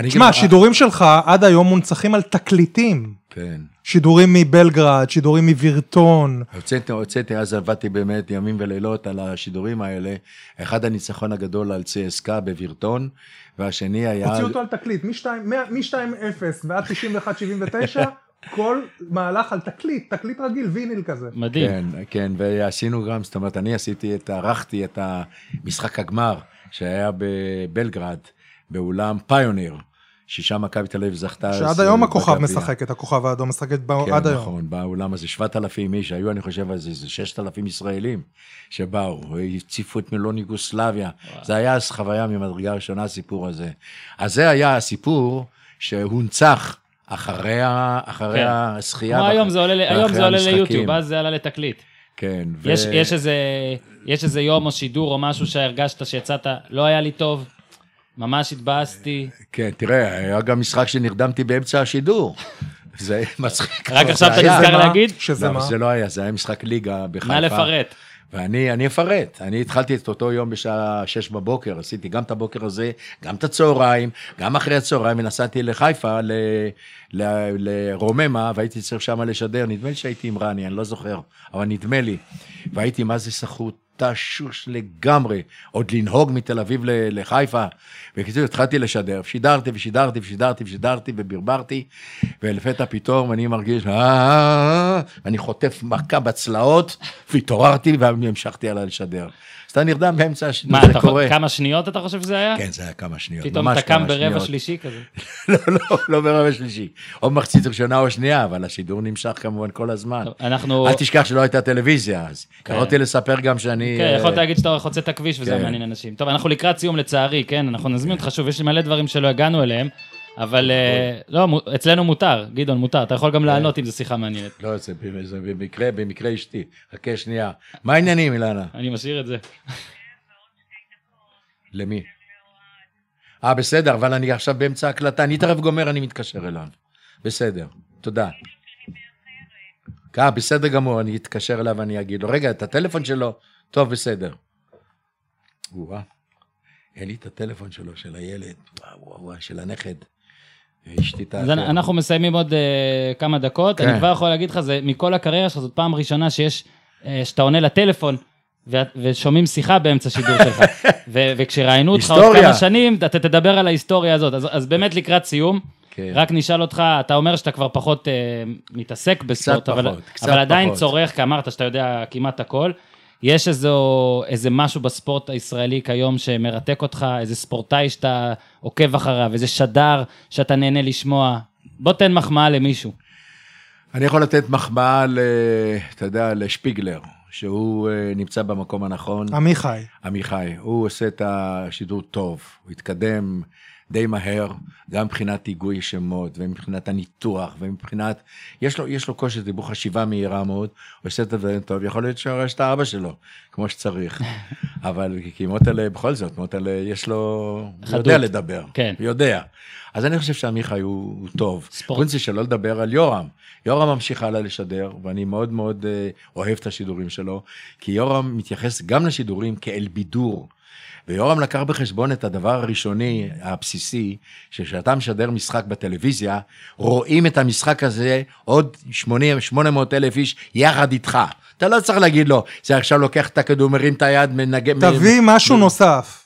תשמע, השידורים שלך עד היום מונצחים על תקליטים. כן. שידורים מבלגרד, שידורים מווירטון. הוצאתי, הוצאתי, אז עבדתי באמת ימים ולילות על השידורים האלה. אחד הניצחון הגדול על CSK בווירטון, והשני היה... הוציאו אותו על תקליט, מ-2-0 ועד 91-79, כל מהלך על תקליט, תקליט רגיל, ויניל כזה. מדהים. כן, כן, ועשינו גם, זאת אומרת, אני עשיתי את, ערכתי את המשחק הגמר שהיה בבלגרד, באולם פיוניר, ששם מכבי תל אביב זכתה. שעד היום אה, הכוכב בגביע. משחקת, הכוכב האדום משחקת בו כן, עד היום. נכון, באולם הזה 7,000 איש, היו, אני חושב, אז איזה 6,000 ישראלים שבאו, הציפו את מלון יוגוסלביה. זה היה אז חוויה ממדרגה ראשונה, הסיפור הזה. אז זה היה הסיפור שהונצח אחרי, ה- אחרי כן. הזכייה. כמו היום זה עולה, ל- היום זה עולה. ליוטיוב, אז זה עלה לתקליט. כן. ו- יש, יש, איזה, יש איזה יום או שידור או משהו שהרגשת שיצאת, לא היה לי טוב, ממש התבאסתי. כן, תראה, היה גם משחק שנרדמתי באמצע השידור. זה מצחיק. רק עכשיו אתה. נזכר? להגיד? שזה לא, מה? זה לא היה, זה היה משחק ליגה בחיפה. נא לפרט. ואני אני אפרט, אני התחלתי את אותו יום בשעה שש בבוקר, עשיתי גם את הבוקר הזה, גם את הצהריים, גם אחרי הצהריים, ונסעתי לחיפה, ל, ל, לרוממה, והייתי צריך שם לשדר, נדמה לי שהייתי עם רני, אני לא זוכר, אבל נדמה לי. והייתי מה זה סחוט, תשוש לגמרי, עוד לנהוג מתל אביב לחיפה. בקיצור, התחלתי לשדר, שידרתי ושידרתי ושידרתי ושידרתי וברברתי, ולפתע פתאום אני מרגיש, "אה, אה, אה", אני חוטף מכה בצלעות, והתעוררתי והמשכתי הלאה לשדר. אתה נרדם באמצע השידור, מה, זה אתה, קורה. כמה שניות אתה חושב שזה היה? כן, זה היה כמה שניות, פתאום אתה קם ברבע שניות. שלישי כזה. לא, לא, לא ברבע שלישי. או מחצית ראשונה או שנייה, אבל השידור נמשך כמובן כל הזמן. טוב, אנחנו... אל תשכח שלא הייתה טלוויזיה אז. יכולתי לספר גם שאני... כן, אה, יכולת להגיד שאתה חוצה את הכביש וזה כן. מעניין אנשים. טוב, אנחנו לקראת סיום לצערי, כן? אנחנו נזמין אותך שוב, יש לי מלא דברים שלא הגענו אליהם, אבל אה, לא, אצלנו מותר, גדעון, מותר, אתה יכול גם כן. לענות אם זו שיחה מעניינת. לא, זה במקרה, במקרה אשתי. חכה שנייה. מה העניינים, אילנה? אני משאיר את זה. למי? אה, בסדר, אבל אני עכשיו באמצע הקלטה, אני תכף גומר, אני מתקשר אליו. בסדר, תודה. אה, בסדר גמור, אני אתקשר אליו ואני אגיד לו, רגע, את הטלפון שלו? טוב, בסדר. וואה, אין לי את הטלפון שלו, של הילד, וואו, וואו, וואו, של הנכד. אשתי אז תאתר. אנחנו מסיימים עוד אה, כמה דקות, כן. אני כבר יכול להגיד לך, זה מכל הקריירה שלך, זאת פעם ראשונה שיש, אה, שאתה עונה לטלפון. ו- ושומעים שיחה באמצע שידור שלך. ו- וכשראיינו אותך עוד. כמה שנים, אתה תדבר על ההיסטוריה הזאת. אז, אז באמת לקראת סיום, כן. רק נשאל אותך, אתה אומר שאתה כבר פחות אה, מתעסק בספורט, אבל, פחות, קצת אבל עדיין פחות. צורך, כי אמרת שאתה יודע כמעט הכל. יש איזו, איזה משהו בספורט הישראלי כיום שמרתק אותך, איזה ספורטאי שאתה עוקב אחריו, איזה שדר שאתה נהנה לשמוע. בוא תן מחמאה למישהו. אני יכול לתת מחמאה, ל- אתה יודע, לשפיגלר, שהוא אה, נמצא במקום הנכון. עמיחי. עמיחי, הוא עושה את השידור טוב, הוא התקדם די מהר, גם מבחינת היגוי שמות, ומבחינת הניתוח, ומבחינת... יש לו, יש לו כושר דיבור חשיבה מהירה מאוד, הוא עושה את הדברים טוב, יכול להיות שהוא ראה את האבא שלו, כמו שצריך. אבל כי מוטלה, בכל זאת, מוטלה, יש לו... חדות. יודע לדבר. כן. יודע. אז אני חושב שעמיחי הוא, הוא טוב. ספורט. חוץ שלא לדבר על יורם. יורם ממשיך הלאה לשדר, ואני מאוד מאוד אה, אוהב את השידורים שלו, כי יורם מתייחס גם לשידורים כאל בידור. ויורם לקח בחשבון את הדבר הראשוני, הבסיסי, שכשאתה משדר משחק בטלוויזיה, רואים את המשחק הזה עוד 80, 800 אלף איש יחד איתך. אתה לא צריך להגיד לו, זה עכשיו לוקח את הכדור, מרים את היד, מנגן... תביא משהו נוסף.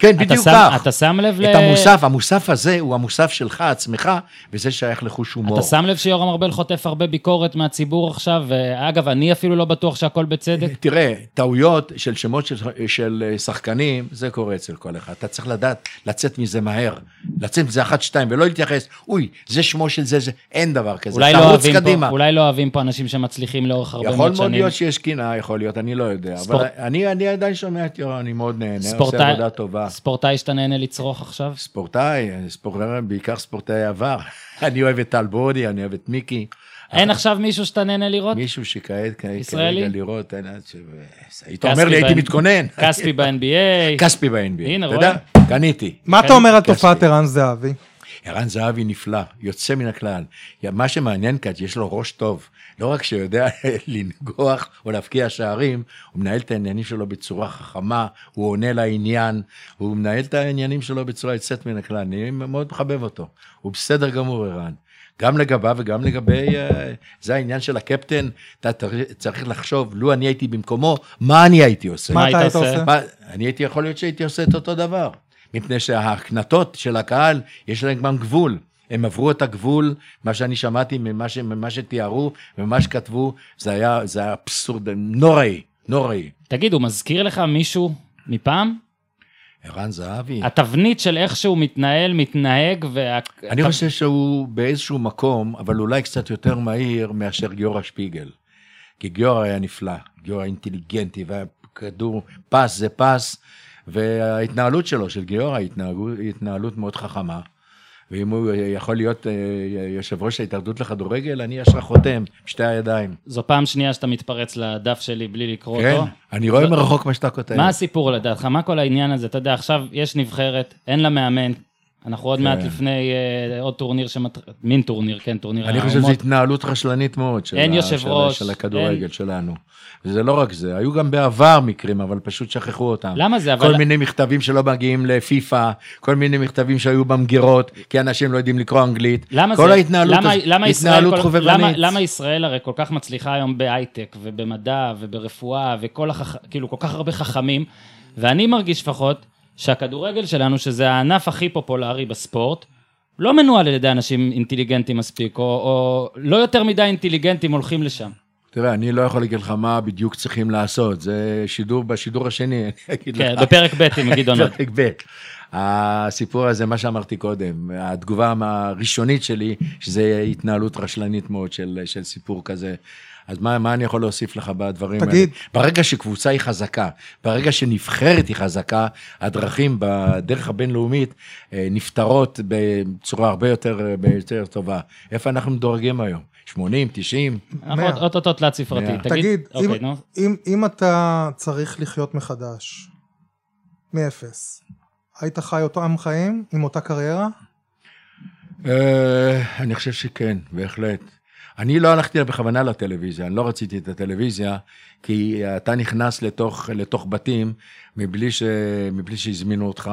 כן, אתה בדיוק שם, כך. אתה שם לב ל... את המוסף, המוסף הזה הוא המוסף שלך, עצמך, וזה שייך לחוש הומור. אתה שם לב שיורם ארבל חוטף הרבה ביקורת מהציבור עכשיו, ואגב, אני אפילו לא בטוח שהכל בצדק. תראה, טעויות של שמות של, של שחקנים, זה קורה אצל כל אחד. אתה צריך לדעת לצאת מזה מהר. לצאת מזה אחת, שתיים, ולא להתייחס, אוי, זה שמו של זה, זה, אין דבר כזה. אולי לא, אוהבים קדימה. פה, אולי לא אוהבים פה אנשים שמצליחים לאורך הרבה יכול מאוד מאוד שנים. להיות שיש קינה, יכול להיות, אני לא יודע. ספורט- אבל אני, אני עדיין שומע את יורם, אני מאוד נהנה, עושה ספורטאי- עבודה טובה. ספורטאי שאתה נהנה לצרוך עכשיו? ספורטאי, ספורטאי, בעיקר ספורטאי עבר. אני אוהב את טל בודי, אני אוהב את מיקי. אין עכשיו מישהו שאתה נהנה לראות? מישהו שכעת? כרגע לראות, אין, עד ש- היית אומר לי, הייתי מתכונן. כספי ב-NBA. כספי ב-NBA. הנה, אתה רואה? יודע? קניתי. מה אתה אומר על. תופעת ערן זהבי? ערן זהבי נפלא, יוצא מן הכלל. מה שמעניין כאן, יש לו ראש טוב. לא רק שיודע לנגוח או להבקיע שערים, הוא מנהל את העניינים שלו בצורה חכמה, הוא עונה לעניין, הוא מנהל את העניינים שלו בצורה יוצאת מן הכלל. אני מאוד מחבב אותו. הוא בסדר גמור, ערן. גם לגביו וגם לגבי, אה, זה העניין של הקפטן, אתה צריך לחשוב, לו אני הייתי במקומו, מה אני הייתי עושה? מה אתה היית עושה? מה, אני הייתי, יכול להיות שהייתי עושה את אותו דבר. מפני שההקנטות של הקהל, יש להם גם גבול. הם עברו את הגבול, מה שאני שמעתי ממה, ש, ממה שתיארו וממה שכתבו, זה היה, זה היה אבסורד נוראי, נוראי. תגיד, הוא מזכיר לך מישהו מפעם? ערן זהבי. התבנית של איך שהוא מתנהל, מתנהג, וה... אני חושב שהוא באיזשהו מקום, אבל אולי קצת יותר מהיר מאשר גיורא שפיגל. כי גיורא היה נפלא, גיורא אינטליגנטי, והכדור, פס זה פס, וההתנהלות שלו, של גיורא, היא התנהלות מאוד חכמה. ואם הוא יכול להיות אה, יושב ראש ההתאחדות לכדורגל, אני ישר חותם, בשתי הידיים. זו פעם שנייה שאתה מתפרץ לדף שלי בלי לקרוא כן, אותו. כן, אני רואה מרחוק מה שאתה כותב. מה הסיפור לדעתך? מה כל העניין הזה? אתה יודע, עכשיו יש נבחרת, אין לה מאמן, אנחנו עוד כן. מעט לפני uh, עוד טורניר, שמת... מין טורניר, כן, טורניר אני חושב שזו התנהלות רשלנית מאוד של, אין יושב של, ראש, של הכדורגל אין... שלנו. וזה לא רק זה, היו גם בעבר מקרים, אבל פשוט שכחו אותם. למה זה? כל אבל... מיני מכתבים שלא מגיעים לפיפא, כל מיני מכתבים שהיו במגירות, כי אנשים לא יודעים לקרוא אנגלית. למה כל זה? ההתנהלות למה, הזאת, למה התנהלות כל... חובבנית. למה, למה ישראל הרי כל כך מצליחה היום בהייטק ובמדע וברפואה וכל החכ... כאילו כל כך הרבה חכמים, ואני מרגיש לפחות שהכדורגל שלנו, שזה הענף הכי פופולרי בספורט, לא מנוהל על ידי אנשים אינטליגנטים מספיק, או, או לא יותר מדי אינטליגנטים הולכים לשם. תראה, אני לא יכול להגיד לך מה בדיוק צריכים לעשות, זה שידור בשידור השני, אני אגיד כן, לך. כן, בפרק ב' עם גדעון. פרק ב'. הסיפור הזה, מה שאמרתי קודם, התגובה הראשונית שלי, שזה התנהלות רשלנית מאוד של, של סיפור כזה. אז מה, מה אני יכול להוסיף לך בדברים תגיד. האלה? תגיד. ברגע שקבוצה היא חזקה, ברגע שנבחרת היא חזקה, הדרכים בדרך הבינלאומית אה, נפתרות בצורה הרבה יותר, יותר טובה. איפה אנחנו מדורגים היום? 80, 90? אוטוטו תלת ספרתי. תגיד, אוקיי, אם, אם, אם אתה צריך לחיות מחדש, מאפס, היית חי אותם חיים עם אותה קריירה? אה, אני חושב שכן, בהחלט. אני לא הלכתי בכוונה לטלוויזיה, אני לא רציתי את הטלוויזיה, כי אתה נכנס לתוך, לתוך בתים מבלי, ש, מבלי שהזמינו אותך,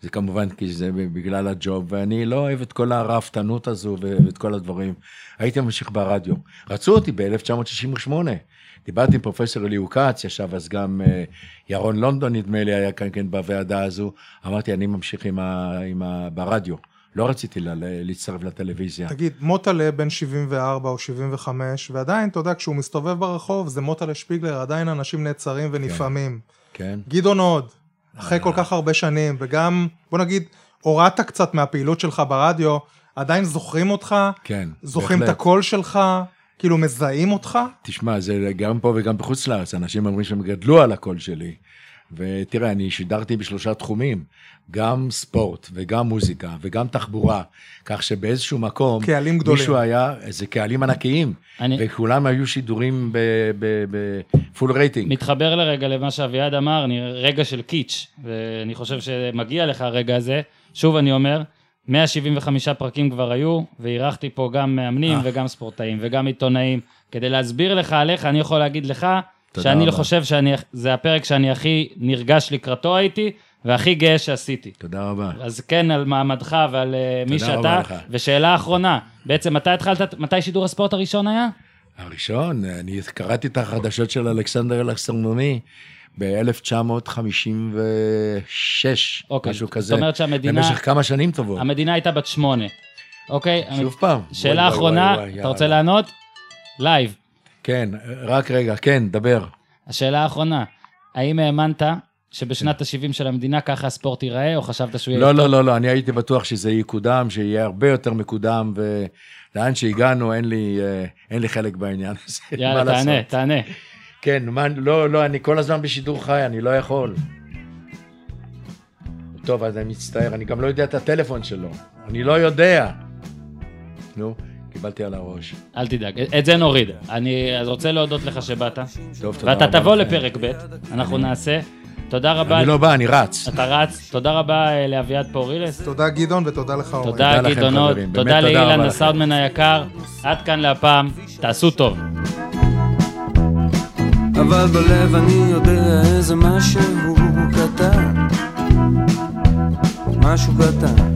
זה כמובן כי זה בגלל הג'וב, ואני לא אוהב את כל הרעפתנות הזו ואת כל הדברים. הייתי ממשיך ברדיו. רצו אותי ב-1968, דיברתי עם פרופסור אליהו כץ, ישב אז גם uh, ירון לונדון, נדמה לי, היה כאן כן בוועדה הזו, אמרתי, אני ממשיך עם ה, עם ה, ברדיו. לא רציתי לה, להצטרף לטלוויזיה. תגיד, מוטלה בן 74 או 75, ועדיין, אתה יודע, כשהוא מסתובב ברחוב, זה מוטלה שפיגלר, עדיין אנשים נעצרים ונפעמים. כן. כן. גדעון עוד, אחרי כל כך הרבה שנים, וגם, בוא נגיד, הורדת קצת מהפעילות שלך ברדיו, עדיין זוכרים אותך? כן, זוכרים בהחלט. את הקול שלך? כאילו מזהים אותך? תשמע, זה גם פה וגם בחוץ לארץ, אנשים אומרים שהם גדלו על הקול שלי. ותראה, אני שידרתי בשלושה תחומים, גם ספורט וגם מוזיקה וגם תחבורה, כך שבאיזשהו מקום, קהלים גדולים. מישהו היה, זה קהלים ענקיים, אני... וכולם היו שידורים בפול רייטינג. מתחבר לרגע למה שאביעד אמר, אני רגע של קיץ', ואני חושב שמגיע לך הרגע הזה. שוב אני אומר, 175 פרקים כבר היו, ואירחתי פה גם מאמנים 아. אה. וגם ספורטאים וגם עיתונאים. כדי להסביר לך עליך, אני יכול להגיד לך, שאני לא חושב שזה הפרק שאני הכי נרגש לקראתו הייתי, והכי גאה שעשיתי. תודה רבה. אז כן, על מעמדך ועל uh, מי שאתה. לך. ושאלה אחרונה, בעצם מתי התחלת, מתי שידור הספורט הראשון היה? הראשון, אני קראתי את החדשות של אלכסנדר אלכסטרנומי ב-1956, אוקיי, משהו כזה. זאת אומרת שהמדינה... במשך כמה שנים טובות. המדינה הייתה בת שמונה. אוקיי? שוב פעם. שאלה וואי, אחרונה, וואי, וואי, אתה רוצה לענות? לייב. כן, רק רגע, כן, דבר. השאלה האחרונה, האם האמנת שבשנת ה-70 של המדינה ככה הספורט ייראה, או חשבת שהוא יהיה... לא, לא, לא, לא, אני הייתי בטוח שזה יקודם, שיהיה הרבה יותר מקודם, ולאן שהגענו, אין לי, אה, אין לי חלק בעניין הזה. יאללה, תענה, תענה. כן, מה, לא, לא, אני כל הזמן בשידור חי, אני לא יכול. טוב, אז אני מצטער, אני גם לא יודע את הטלפון שלו. אני לא יודע. נו. קיבלתי על הראש. אל תדאג, את זה נוריד. אני רוצה להודות לך שבאת. טוב, תודה רבה. ואתה תבוא לפרק ב', אנחנו נעשה. תודה רבה. אני לא בא, אני רץ. אתה רץ. תודה רבה אה, לאביעד פורילס. תודה גדעון ותודה לך אורן. תודה גדעונות. תודה לאילן. הסאונדמן היקר. עד כאן להפעם. תעשו טוב. אבל בלב אני יודע איזה משהו קטן משהו קטן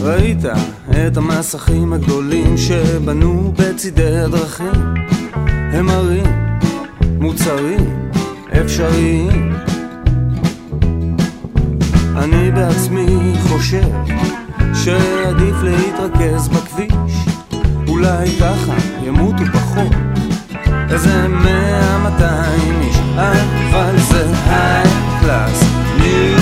ראית את המסכים הגדולים שבנו בצידי הדרכים? הם מראים מוצרים אפשריים. אני בעצמי חושב שעדיף להתרכז בכביש. אולי ככה ימותו פחות. איזה מאה מאתיים איש אבל זה היי קלאס ניו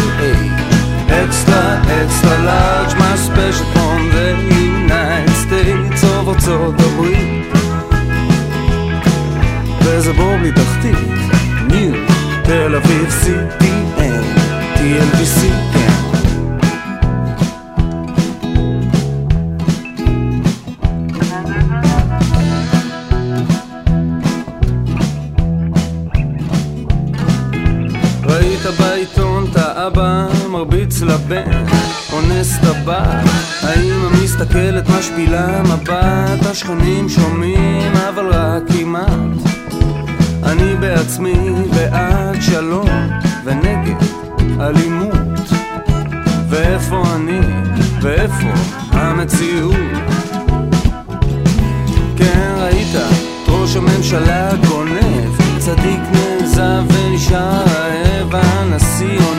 אקסטרה אקסטרה לארג' מה ספיישל פרום the United States of ארצות הברית וזה בור בלי תחתית ניו תל אביב CTN TLBC מרביץ לבן, אונס את הבת, האמא מסתכלת משפילה מבט, השכנים שומעים אבל רק כמעט. אני בעצמי בעד שלום ונגד אלימות, ואיפה אני ואיפה המציאות? כן ראית? את ראש הממשלה גונב. צדיק נעזב ונשאר רעב. הנשיא אונס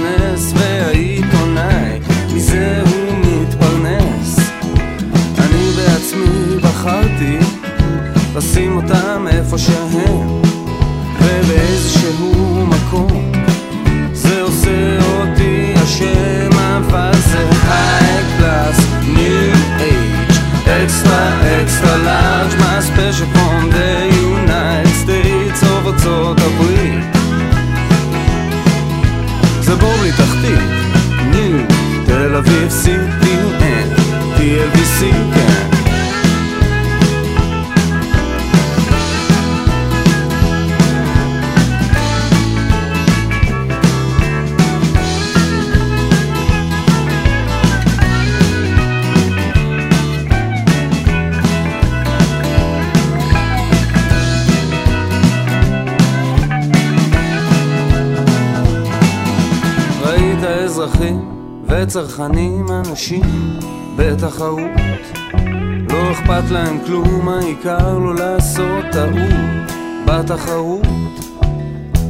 להם כלום, העיקר לא לעשות טעות בתחרות.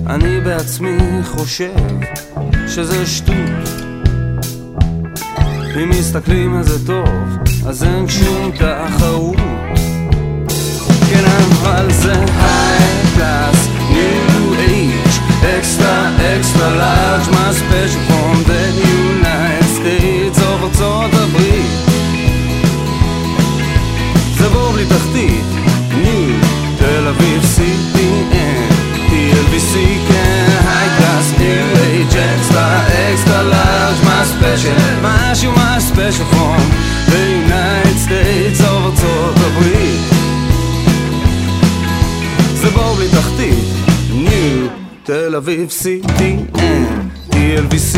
אני בעצמי חושב שזה שטות. אם מסתכלים על זה טוב, אז אין שום תחרות. כן אבל זה high class, new age extra extra large מה special from the United States of תחתית, New תל אביב CTN TLBC כן high class, new age extra extra large מה special משהו מה special the United States of ארצות הברית זה בור בלי תחתית, New, תל אביב, CTN, TLVC,